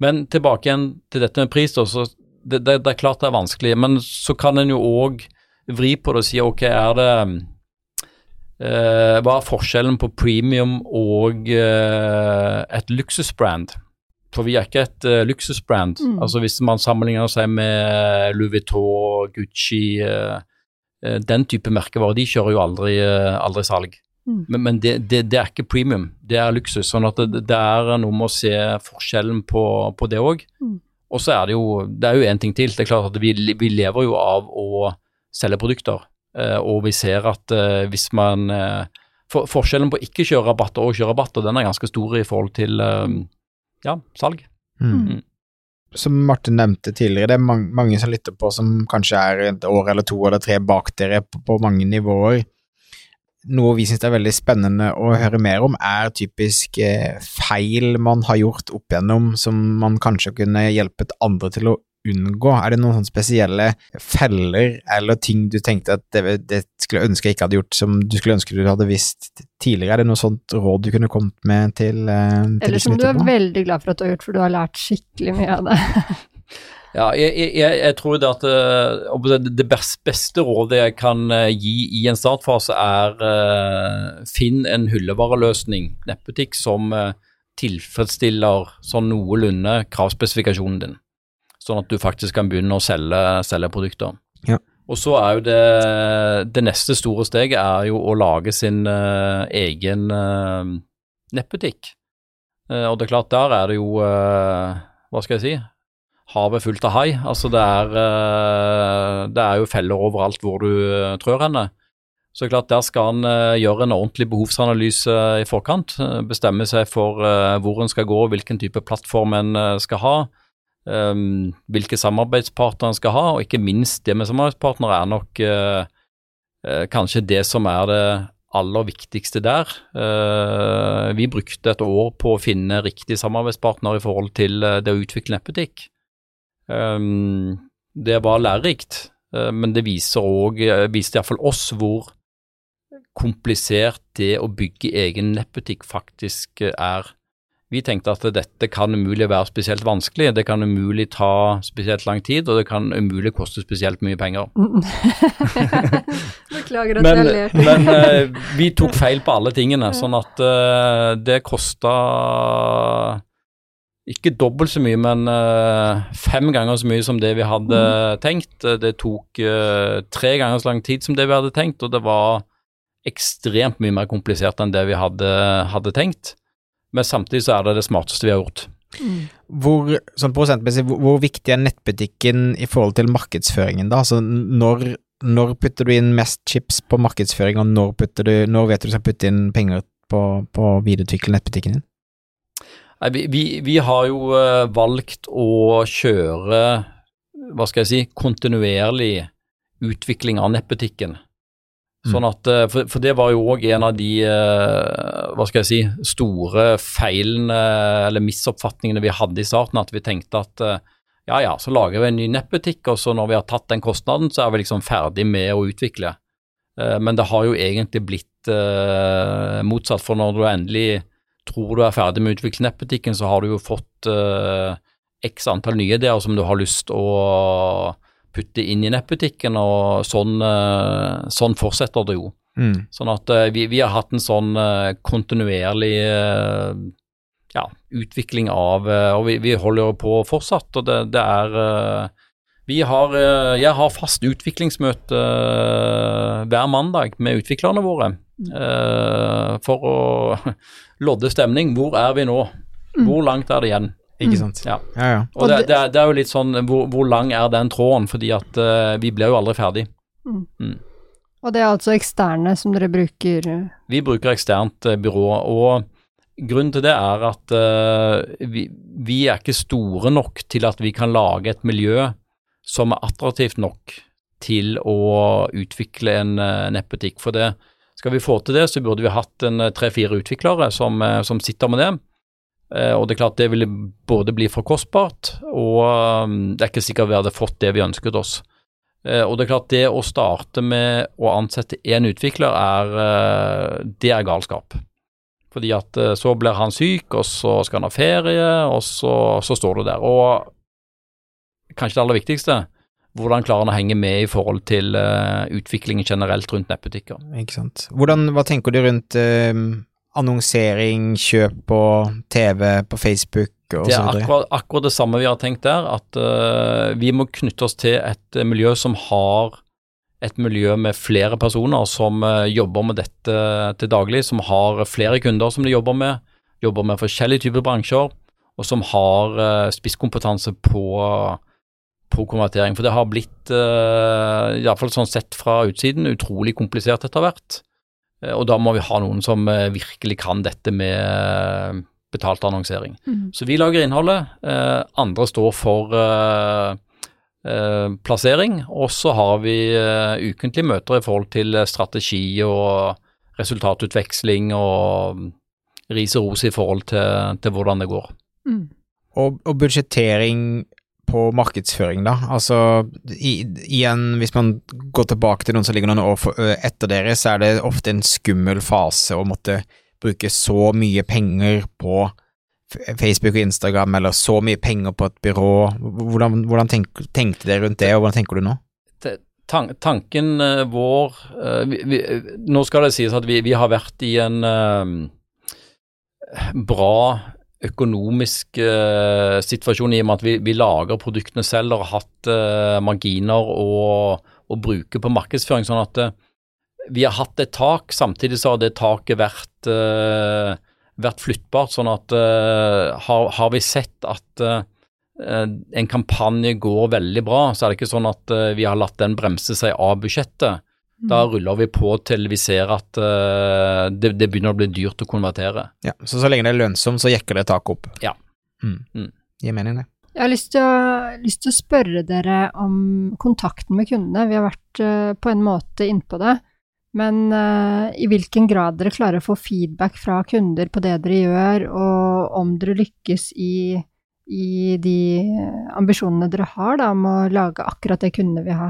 Speaker 2: Men tilbake igjen til dette med pris. Da, så det, det, det, er klart det er vanskelig, men så kan en jo òg vri på det og si ok, er det eh, Hva er forskjellen på premium og eh, et luksusbrand? For vi er ikke et uh, luksusbrand. Mm. Altså Hvis man sammenligner seg med Louis Vuitton, Gucci, uh, uh, den type merkevarer, de kjører jo aldri, aldri salg. Mm. Men, men det, det, det, er ikke premium, det er luksus. sånn at det, det er noe med å se forskjellen på, på det òg. Mm. Og så er det jo det er jo en ting til. Det er klart at vi, vi lever jo av å selge produkter. Eh, og vi ser at eh, hvis man eh, for, Forskjellen på ikke kjøre rabatter og kjøre rabatter, den er ganske stor i forhold til ja, salg. Mm.
Speaker 3: Mm. Som Martin nevnte tidligere, det er mange, mange, som lytter på som kanskje er et år eller to eller tre bak dere på, på mange nivåer noe vi syns er veldig spennende å høre mer om, er typisk eh, feil man har gjort opp igjennom som man kanskje kunne hjulpet andre til å unngå? Er det noen sånne spesielle feller eller ting du tenkte at det, det skulle ønske jeg ikke hadde gjort, som du skulle ønske du hadde visst tidligere? Er det noe sånt råd du kunne kommet med til, eh, til
Speaker 1: Eller som du er veldig glad for at du har gjort, for du har lært skikkelig mye av det.
Speaker 2: Ja, jeg, jeg, jeg tror det at uh, det beste rådet jeg kan uh, gi i en startfase, er uh, finn en hyllevareløsning, nettbutikk, som tilfredsstiller sånn noenlunde kravspesifikasjonen din. Sånn at du faktisk kan begynne å selge, selge produkter. Ja. Og så er jo det, det neste store steget er jo å lage sin egen nettbutikk. og det er klart, der er det jo Hva skal jeg si? Havet fullt av hai. Altså det er, eh, det er jo feller overalt hvor du eh, trør henne. Så det er klart Der skal en eh, gjøre en ordentlig behovsanalyse i forkant. Bestemme seg for hvor en skal gå, hvilken type plattform en skal ha. Um, hvilke samarbeidspartnere en skal ha, og ikke minst det med samarbeidspartnere er nok kanskje det som er det aller viktigste der. Vi brukte et år på å finne riktig samarbeidspartner i forhold til det å utvikle nettbutikk. Um, det var lærerikt, uh, men det viser òg, eh, viste iallfall oss hvor komplisert det å bygge egen nettbutikk faktisk uh, er. Vi tenkte at dette kan umulig være spesielt vanskelig, det kan umulig ta spesielt lang tid, og det kan umulig koste spesielt mye penger.
Speaker 1: Beklager at men, jeg ler.
Speaker 2: men vi tok feil på alle tingene, sånn at det kosta ikke dobbelt så mye, men uh, fem ganger så mye som det vi hadde mm. tenkt. Det tok uh, tre ganger så lang tid som det vi hadde tenkt, og det var ekstremt mye mer komplisert enn det vi hadde, hadde tenkt. Men samtidig så er det det smarteste vi har gjort.
Speaker 3: Mm. Hvor, sånn prosentmessig, hvor, hvor, viktig er nettbutikken i forhold til markedsføringen, da? Altså når, når putter du inn mest chips på markedsføring, og når, du, når vet du du skal putte inn penger på, på å videreutvikle nettbutikken din?
Speaker 2: Nei, vi, vi, vi, har jo uh, valgt å kjøre, hva skal jeg si, kontinuerlig utvikling av nettbutikken. Mm. Sånn at, uh, for, for, det var jo òg en av de uh, hva skal jeg si, store feilene eller misoppfatningene vi hadde i starten. At vi tenkte at ja ja, så lager vi en ny nettbutikk, og så når vi har tatt den kostnaden, så er vi liksom ferdig med å utvikle. Men det har jo egentlig blitt motsatt, for når du endelig tror du er ferdig med å utvikle nettbutikken, så har du jo fått uh, x antall nye ideer som du har lyst å putte inn i nettbutikken, og sånn, uh, sånn fortsetter det jo. Mm. Sånn at uh, vi, vi, har hatt en sånn kontinuerlig ja, utvikling av Og vi, vi, holder på fortsatt, og det, det er har, jeg har fast utviklingsmøte hver mandag med utviklerne våre. For å lodde stemning. Hvor er vi nå? Mm. Hvor langt er det igjen?
Speaker 3: Ikke sant.
Speaker 2: Ja. ja, ja. Og det, det, er, det, er, jo litt sånn hvor, hvor, lang er den tråden? Fordi at uh, vi blir jo aldri ferdig. Mm.
Speaker 1: Mm. Og det er altså eksterne som dere bruker? Eh?
Speaker 2: Vi bruker eksternt uh, byrå. Og grunnen til det er at uh, vi, vi, er ikke store nok til at vi kan lage et miljø som er attraktivt nok til å utvikle en nettbutikk. For det, skal vi få til det, så burde vi hatt en eh, tre-fire utviklere som, eh, som, sitter med det. Eh, og det er klart det ville både bli for kostbart, og det er ikke sikkert vi hadde fått det vi ønsket oss. Og det er klart det å starte med å ansette én utvikler, er, det er galskap. Fordi at eh, så blir han syk, og så skal han ha ferie, og så, så står du der. Og kanskje det aller viktigste, hvordan klarer han å henge med i forhold til uh, utviklingen generelt rundt nettbutikker.
Speaker 3: Ikke sant. Hvordan, hva tenker du rundt uh, annonsering, kjøp på TV, på Facebook og
Speaker 2: Det
Speaker 3: så
Speaker 2: er
Speaker 3: videre?
Speaker 2: akkurat, akkurat det samme vi har tenkt der, at uh, vi må knytte oss til et miljø som har et miljø med flere personer som jobber med dette til daglig, som har flere kunder som de jobber med, jobber med forskjellige typer bransjer, og som har spisskompetanse på, på konvertering. For det har blitt, uh, iallfall sånn sett fra utsiden, utrolig komplisert etter hvert. Eh, Og da må vi ha noen som eh, virkelig kan dette med eh, betalt annonsering.
Speaker 1: Mm.
Speaker 2: Så vi lager innholdet, eh, andre står for eh, eh, plassering, og så har vi eh, ukentlige møter i forhold til eh, strategi og resultatutveksling og mm, ris og ros i forhold til, til hvordan det går.
Speaker 1: Mm.
Speaker 3: Og, og budsjettering på markedsføring, da. Altså, i, igjen, hvis man går tilbake til noen som ligger noen år for, etter dere, så er det ofte en skummel fase å måtte bruke så mye penger på Facebook og Instagram, eller så mye penger på et byrå. Hvordan, hvordan tenk, tenkte dere rundt det, og hvordan tenker du nå?
Speaker 2: Tan tanken eh, vår eh, vi, vi, Nå skal det sies at vi, vi har vært i en um, bra økonomisk eh, situasjon i og med at vi, vi lager produktene selv og har hatt eh, marginer å, å bruke på markedsføring. sånn at eh, vi har hatt et tak, samtidig så har det taket vært, vært flyttbart. Sånn at har, har vi sett at en kampanje går veldig bra, så er det ikke sånn at vi har latt den bremse seg av budsjettet. Da ruller vi på til vi ser at uh, det, det begynner å bli dyrt å konvertere.
Speaker 3: Ja, så så lenge det er lønnsomt, så jekker det taket opp.
Speaker 2: Ja.
Speaker 3: Mm.
Speaker 2: Mm.
Speaker 3: Gir mening, det.
Speaker 1: Jeg har lyst til, å, lyst til å spørre dere om kontakten med kundene. Vi har vært uh, på en måte innpå det, men uh, i hvilken grad dere klarer å få feedback fra kunder på det dere gjør, og om dere lykkes i, i de ambisjonene dere har da, om å lage akkurat det kundene vil ha.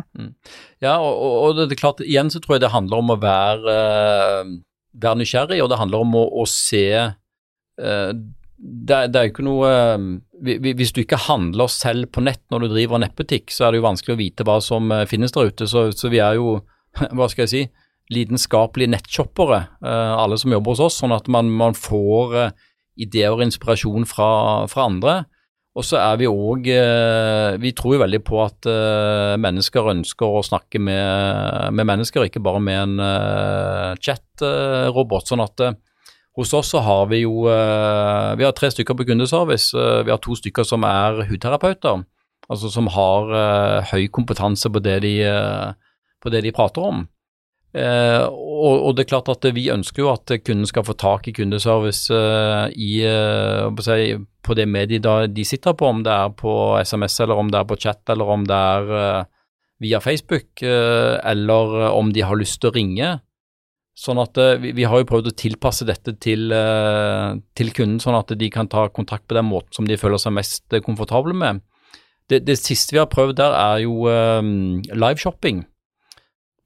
Speaker 2: Ja, og, og, det er klart, igjen så tror jeg det handler om å være, eh, være nysgjerrig, og det handler om å, å se uh, det, det er jo ikke noe eh, vi- Hvis du ikke handler selv på nett når du driver nettbutikk, så er det jo vanskelig å vite hva som eh, finnes der ute. Så, så vi er jo, hva skal jeg si, lidenskapelige nettshoppere, eh, alle som jobber hos oss, sånn at man, man får eh, ideer og inspirasjon fra, fra andre. Og så er vi òg Vi tror jo veldig på at eh, mennesker ønsker å snakke med, med mennesker, ikke bare med en uh, chat-robot. sånn at eh, hos oss så har vi jo eh, Vi har tre stykker på kundeservice. eh, vi har to stykker som er hudterapeuter, altså som har eh, høy kompetanse på det de, eh, på det de prater om. Eh, og, og det er klart at vi ønsker jo at kunden skal få tak i kundeservice eh, i, eh, på det mediet de sitter på, om det er på SMS eller om det er på chat eller om det er eh, via Facebook, eh, eller om de har lyst til å ringe. Sånn at eh, vi, vi har jo prøvd å tilpasse dette til, eh, til kunden, sånn at de kan ta kontakt på den måten som de føler seg mest eh, komfortable med. Det, det siste vi har prøvd der er jo eh, liveshopping.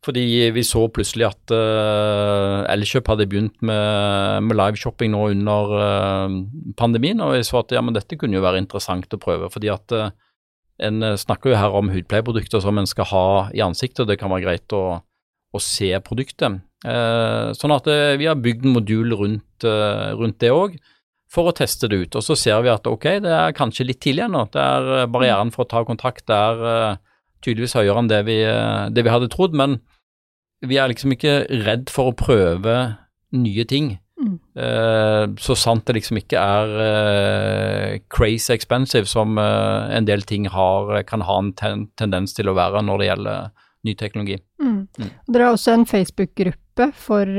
Speaker 2: Fordi vi så plutselig at uh, Elkjøp hadde begynt med, med liveshopping nå under uh, pandemien, og jeg så at ja, men dette kunne jo være interessant å prøve. fordi at uh, en snakker jo her om hudpleieprodukter som en skal ha i ansiktet, og det kan være greit å, å se produktet. Uh, sånn at vi har bygd en modul rundt, rundt det òg, for å teste det ut. Og så ser vi at ok, det er kanskje litt tidlig ennå. Det er barrieren for å ta kontakt der tydeligvis høyere enn det vi, eh, det vi hadde trodd, men vi er liksom ikke redd for å prøve nye ting.
Speaker 1: Mm.
Speaker 2: Eh, så sant det liksom ikke er eh, crazy expensive, som eh, en del ting har, kan ha en ten tendens til å være når det gjelder ny teknologi.
Speaker 1: Mm.
Speaker 2: Mm.
Speaker 1: Dere har også en Facebook-gruppe for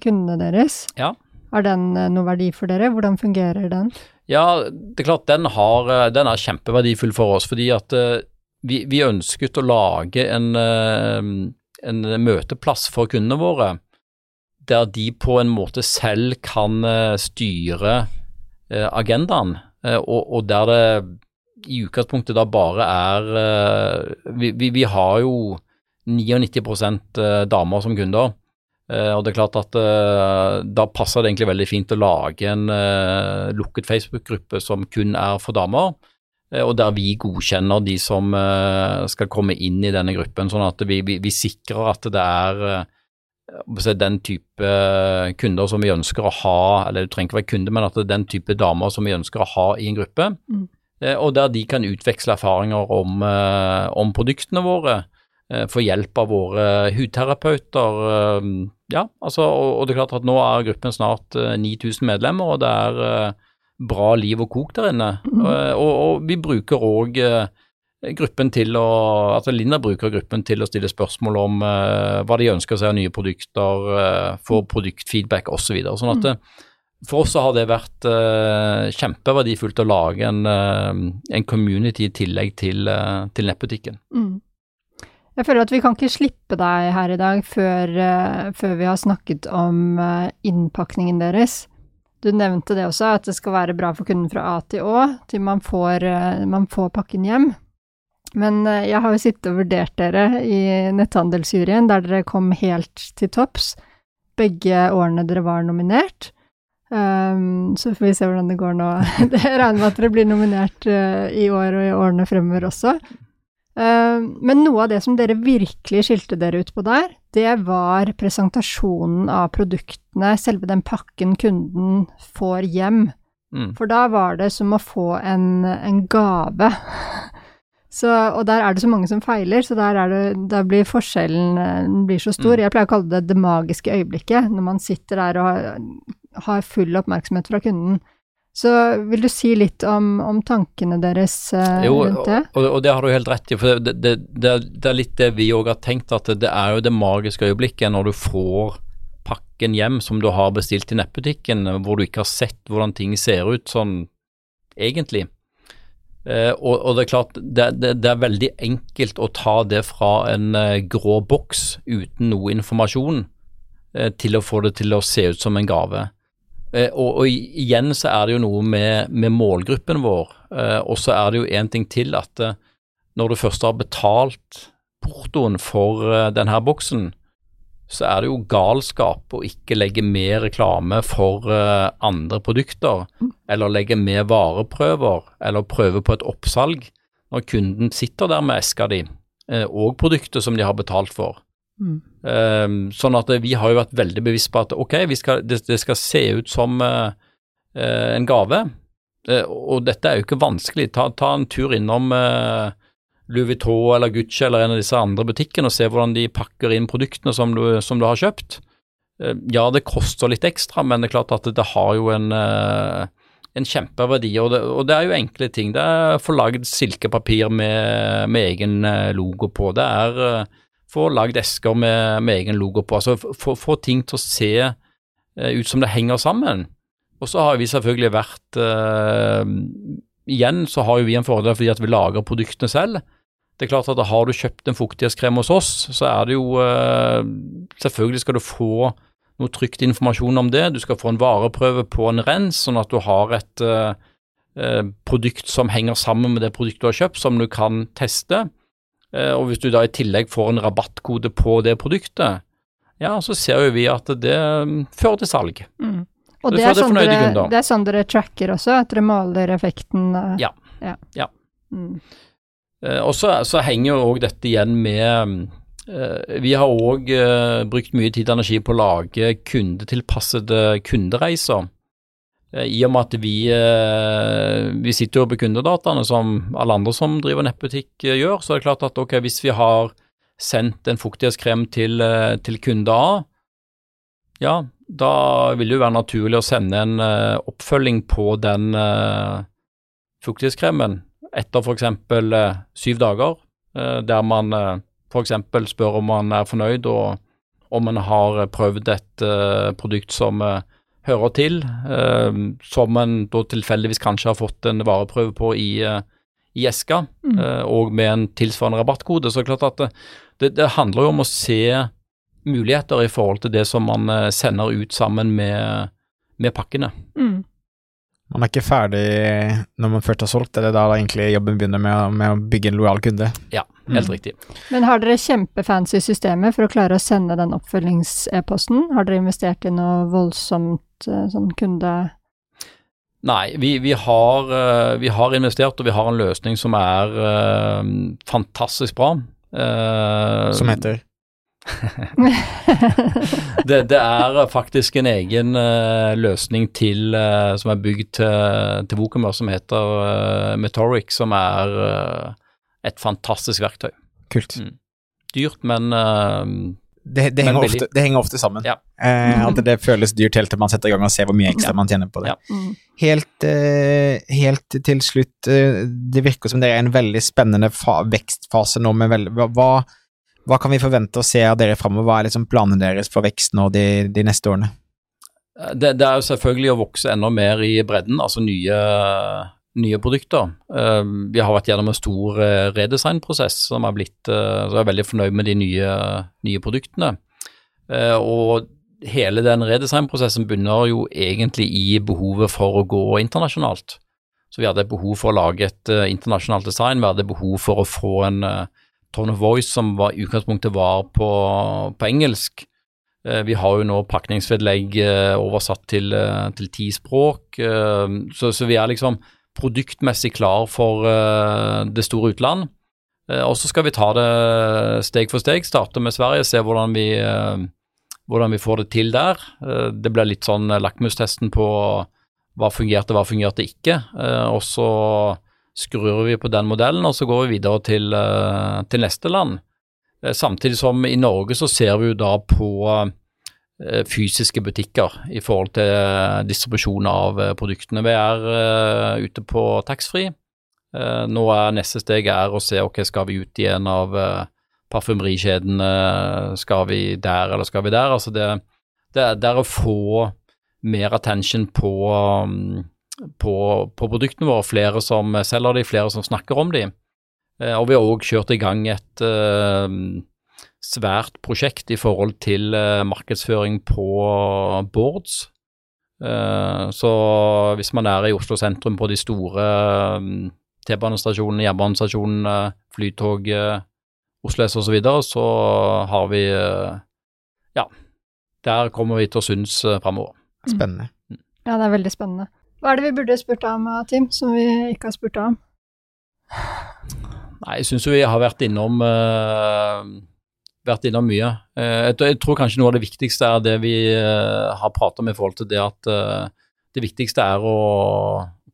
Speaker 1: kundene deres.
Speaker 2: Ja.
Speaker 1: Har den noe verdi for dere? Hvordan fungerer den?
Speaker 2: Ja, det er klart den, har, den er kjempeverdifull for oss, fordi at vi, vi ønsket å lage en, eh, en møteplass for kundene våre, der de på en måte selv kan eh, styre eh, agendaen, og, og der det i utgangspunktet da bare er vi, vi, vi har jo 99 eh, damer som kunder. Og det er klart at Da passer det egentlig veldig fint å lage en lukket Facebook-gruppe som kun er for damer, og der vi godkjenner de som eh, skal komme inn i denne gruppen. Sånn at vi, vi, vi sikrer at det er eh, den type kunder som vi ønsker å ha, eller du trenger ikke være kunde, men at det er den type damer som vi ønsker å ha i en gruppe.
Speaker 1: Mm.
Speaker 2: Eh, og der de kan utveksle erfaringer om, eh, om produktene våre, eh, få hjelp av våre hudterapeuter. eh, Ja, altså, og, og det er klart at nå er gruppen snart eh, 9000 medlemmer, og det er eh, bra liv og kok der inne.
Speaker 1: Mm.
Speaker 2: Og, og, vi bruker òg gruppen til å Altså Linda bruker gruppen til å stille spørsmål om uh, hva de ønsker seg av nye produkter, uh, få produktfeedback osv. Så videre. sånn at mm. for oss så har det vært uh, kjempeverdifullt å lage en, uh, en community i tillegg til, uh, til nettbutikken.
Speaker 1: Mm. Jeg føler at vi kan ikke slippe deg her i dag før, eh, før vi har snakket om eh, innpakningen deres. Du nevnte det også, at det skal være bra for kunden fra A til Å, til man får, eh, man får pakken hjem. Men eh, jeg har jo sittet og vurdert dere i netthandelsjuryen, der dere kom helt til topps begge årene dere var nominert. Um, så får vi se hvordan det går nå. Jeg regner med at dere blir nominert uh, i år og i årene fremover også. Um, men noe av det som dere virkelig skilte dere ut på der, det var presentasjonen av produktene, selve den pakken kunden får hjem.
Speaker 2: Mm.
Speaker 1: For da var det som å få en, en gave. Så, og der er det så mange som feiler, så der, er det, der blir forskjellen eh, blir så stor.
Speaker 2: Mm.
Speaker 1: Jeg pleier å kalle det det magiske øyeblikket, når man sitter der og har, har full oppmerksomhet fra kunden. Så vil du si litt om, om tankene deres eh,
Speaker 2: Jo,
Speaker 1: rundt det?
Speaker 2: og, og det har du helt rett i. for Det, det, det, det er litt det vi òg har tenkt, at det er jo det magiske øyeblikket når du får pakken hjem som du har bestilt i nettbutikken, hvor du ikke har sett hvordan ting ser ut sånn egentlig. Eh, og, og det er klart, det, det, det er veldig enkelt å ta det fra en eh, grå boks uten noe informasjon eh, til å få det til å se ut som en gave. Eh, og, og igjen så er det jo noe med, med målgruppen vår, eh, og så er det jo en ting til at eh, når du først har betalt portoen for denne boksen, så er det jo galskap å ikke legge med reklame for andre produkter, eller legge med vareprøver, eller prøve på et oppsalg, når kunden sitter der med eska di, og produktet som de har betalt for.
Speaker 1: Mm.
Speaker 2: Eh, sånn at vi har jo vært veldig bevisst på at ok, skal, det, det skal se ut som uh, uh, en gave. Uh, og dette er jo ikke vanskelig. Ta, ta en tur innom Louis Vuitton eller Gucci eller en av disse andre butikkene og se hvordan de pakker inn produktene som du, som du har kjøpt. Ja, det koster litt ekstra, men det er klart at det, det har jo en, en kjempeverdi. Og det, og det er jo enkle ting. Det er få lagd silkepapir med, med egen logo på. Det er få lagd esker med, med egen logo på. Altså få, ting til å se eh, ut som det henger sammen. Og så har vi selvfølgelig vært eh, Igjen så har jo vi en fordel fordi at vi lager produktene selv. Det er klart at Har du kjøpt en fuktighetskrem hos oss, så er det jo eh, Selvfølgelig skal du få noe trygt informasjon om det. Du skal få en vareprøve på en rens, sånn at du har et produkt som henger sammen med det produktet du har kjøpt, som du kan teste. Eh, og hvis du da i tillegg får en rabattkode på det produktet, ja, så ser jo vi at det mm, fører til salg.
Speaker 1: Mm. Og det,
Speaker 2: det
Speaker 1: er, sånn dere, det er sånn dere tracker også, at dere måler effekten? eh,
Speaker 2: Ja.
Speaker 1: ja.
Speaker 2: Ja.
Speaker 1: Mm.
Speaker 2: Eh, og så, så henger jo òg dette igjen med eh, Vi har òg brukt mye tid og energi på å lage kundetilpassede kundereiser. Eh, I og med at vi, eh, vi sitter jo på kundedataene som alle andre som driver nettbutikk eh, gjør, så er det klart at ok, hvis vi har sendt en fuktighetskrem til, til kunde A, ja, da vil det jo være naturlig å sende en oppfølging på den fuktighetskremen etter f.eks. Syv dager, der man f.eks. spør om man er fornøyd og om man har prøvd et produkt som hører til, eh, som man da tilfeldigvis kanskje har fått en vareprøve på i, eh, i eska,
Speaker 1: Mm.
Speaker 2: eh, og med en tilsvarende rabattkode. Så det er klart at det, det, handler jo om å se muligheter i forhold til det som man sender ut sammen med, med pakkene.
Speaker 1: Mm.
Speaker 3: Man er ikke ferdig når man først har solgt, er det da egentlig jobben begynner med, å- med å bygge en lojal kunde?
Speaker 2: Ja, helt
Speaker 3: Mm.
Speaker 2: riktig.
Speaker 1: Men har dere kjempefancy systemer for å klare å sende den oppfølgings-e-posten? Har dere investert i noe voldsomt eh, sånn kunde...
Speaker 2: Nei, vi, vi, har, eh, vi har investert, og vi har en løsning som er eh, fantastisk bra. Eh,
Speaker 3: Som heter
Speaker 2: det, det er faktisk en egen uh, løsning til, uh, som er bygd til, til Wokumer, som heter uh, Metoric, som er uh, et fantastisk verktøy.
Speaker 3: Kult.
Speaker 2: Mm. Dyrt, men eh,
Speaker 3: Det, det, henger ofte, det henger ofte sammen.
Speaker 2: Ja.
Speaker 3: Eh, at det føles dyrt helt til man setter i gang og ser hvor mye ekstra
Speaker 2: Ja.
Speaker 3: man tjener på det.
Speaker 2: Ja.
Speaker 1: Mm.
Speaker 3: Helt, eh, helt til slutt, eh, det virker som det er en veldig spennende fa vekstfase nå. Med veldig hva, hva- kan vi forvente å se av dere framover? Hva er liksom planene deres for vekst nå de, de neste årene?
Speaker 2: det, det er jo selvfølgelig å vokse enda mer i bredden, altså nye, nye produkter. Eh, vi har vært gjennom en stor uh, redesignprosess som er blitt eh, Så jeg er veldig fornøyd med de nye, nye produktene. Eh, og hele den redesignprosessen bunner jo egentlig i behovet for å gå internasjonalt. Så vi hadde behov for å lage et eh, internasjonalt design, vi hadde behov for å få en eh, tone of voice som var, i utgangspunktet var på, på engelsk. Eh, Vi har jo nå pakningsvedlegg eh, oversatt til, eh, til ti språk, så, så vi er liksom produktmessig klar for det store utland. Og så skal vi ta det steg for steg, starte med Sverige, se hvordan vi, hvordan vi får det til der. Det blir litt sånn lakmustesten på hva fungerte, hva fungerte ikke. Og så skrur vi på den modellen, og så går vi videre til, eh, til neste land. Eh, Samtidig som i Norge så ser vi jo da på eh, fysiske butikker i forhold til distribusjon av produktene. Vi er ute på taxfree. Nå er neste steg er å se ok, skal vi ut i en av parfymerikjedene, skal vi der eller skal vi der? Altså det, det, det er å få mer attention på, um, på, på produktene våre, flere som selger de, flere som snakker om de. Eh, og vi har òg kjørt i gang et uh, svært prosjekt i forhold til uh, markedsføring på boards. Uh, så hvis man er i Oslo sentrum på de store T-banestasjonene, jernbanestasjonene, Flytoget, Oslo S osv., så, videre, så har vi Ja, der kommer vi til å synes uh, framover.
Speaker 3: Spennende.
Speaker 1: Ja, det er veldig spennende. Hva er det vi burde spurt om, Tim, som vi ikke har spurt om?
Speaker 2: Nei, jeg syns vi har vært innom uh, vært innom mye. Uh, jeg, tror- jeg tror kanskje noe av det viktigste er det vi uh, har pratet om i forhold til det at det viktigste er å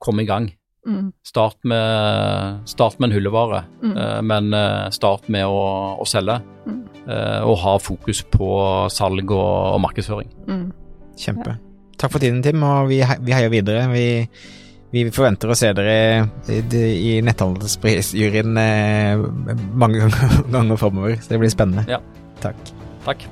Speaker 2: komme i gang.
Speaker 1: Mm.
Speaker 2: Start med, start med en hyllevare,
Speaker 1: Mm.
Speaker 2: men start med å, å selge.
Speaker 1: Mm.
Speaker 2: eh, og ha fokus på salg og, og markedsføring.
Speaker 1: Mm.
Speaker 3: Kjempe. Takk for tiden, Tim, og vi, vi heier videre. Vi, vi forventer å se dere i, i netthandelsjuryen eh, mange ganger, ganger framover, så det blir spennende.
Speaker 2: Ja.
Speaker 3: Takk.
Speaker 2: Takk.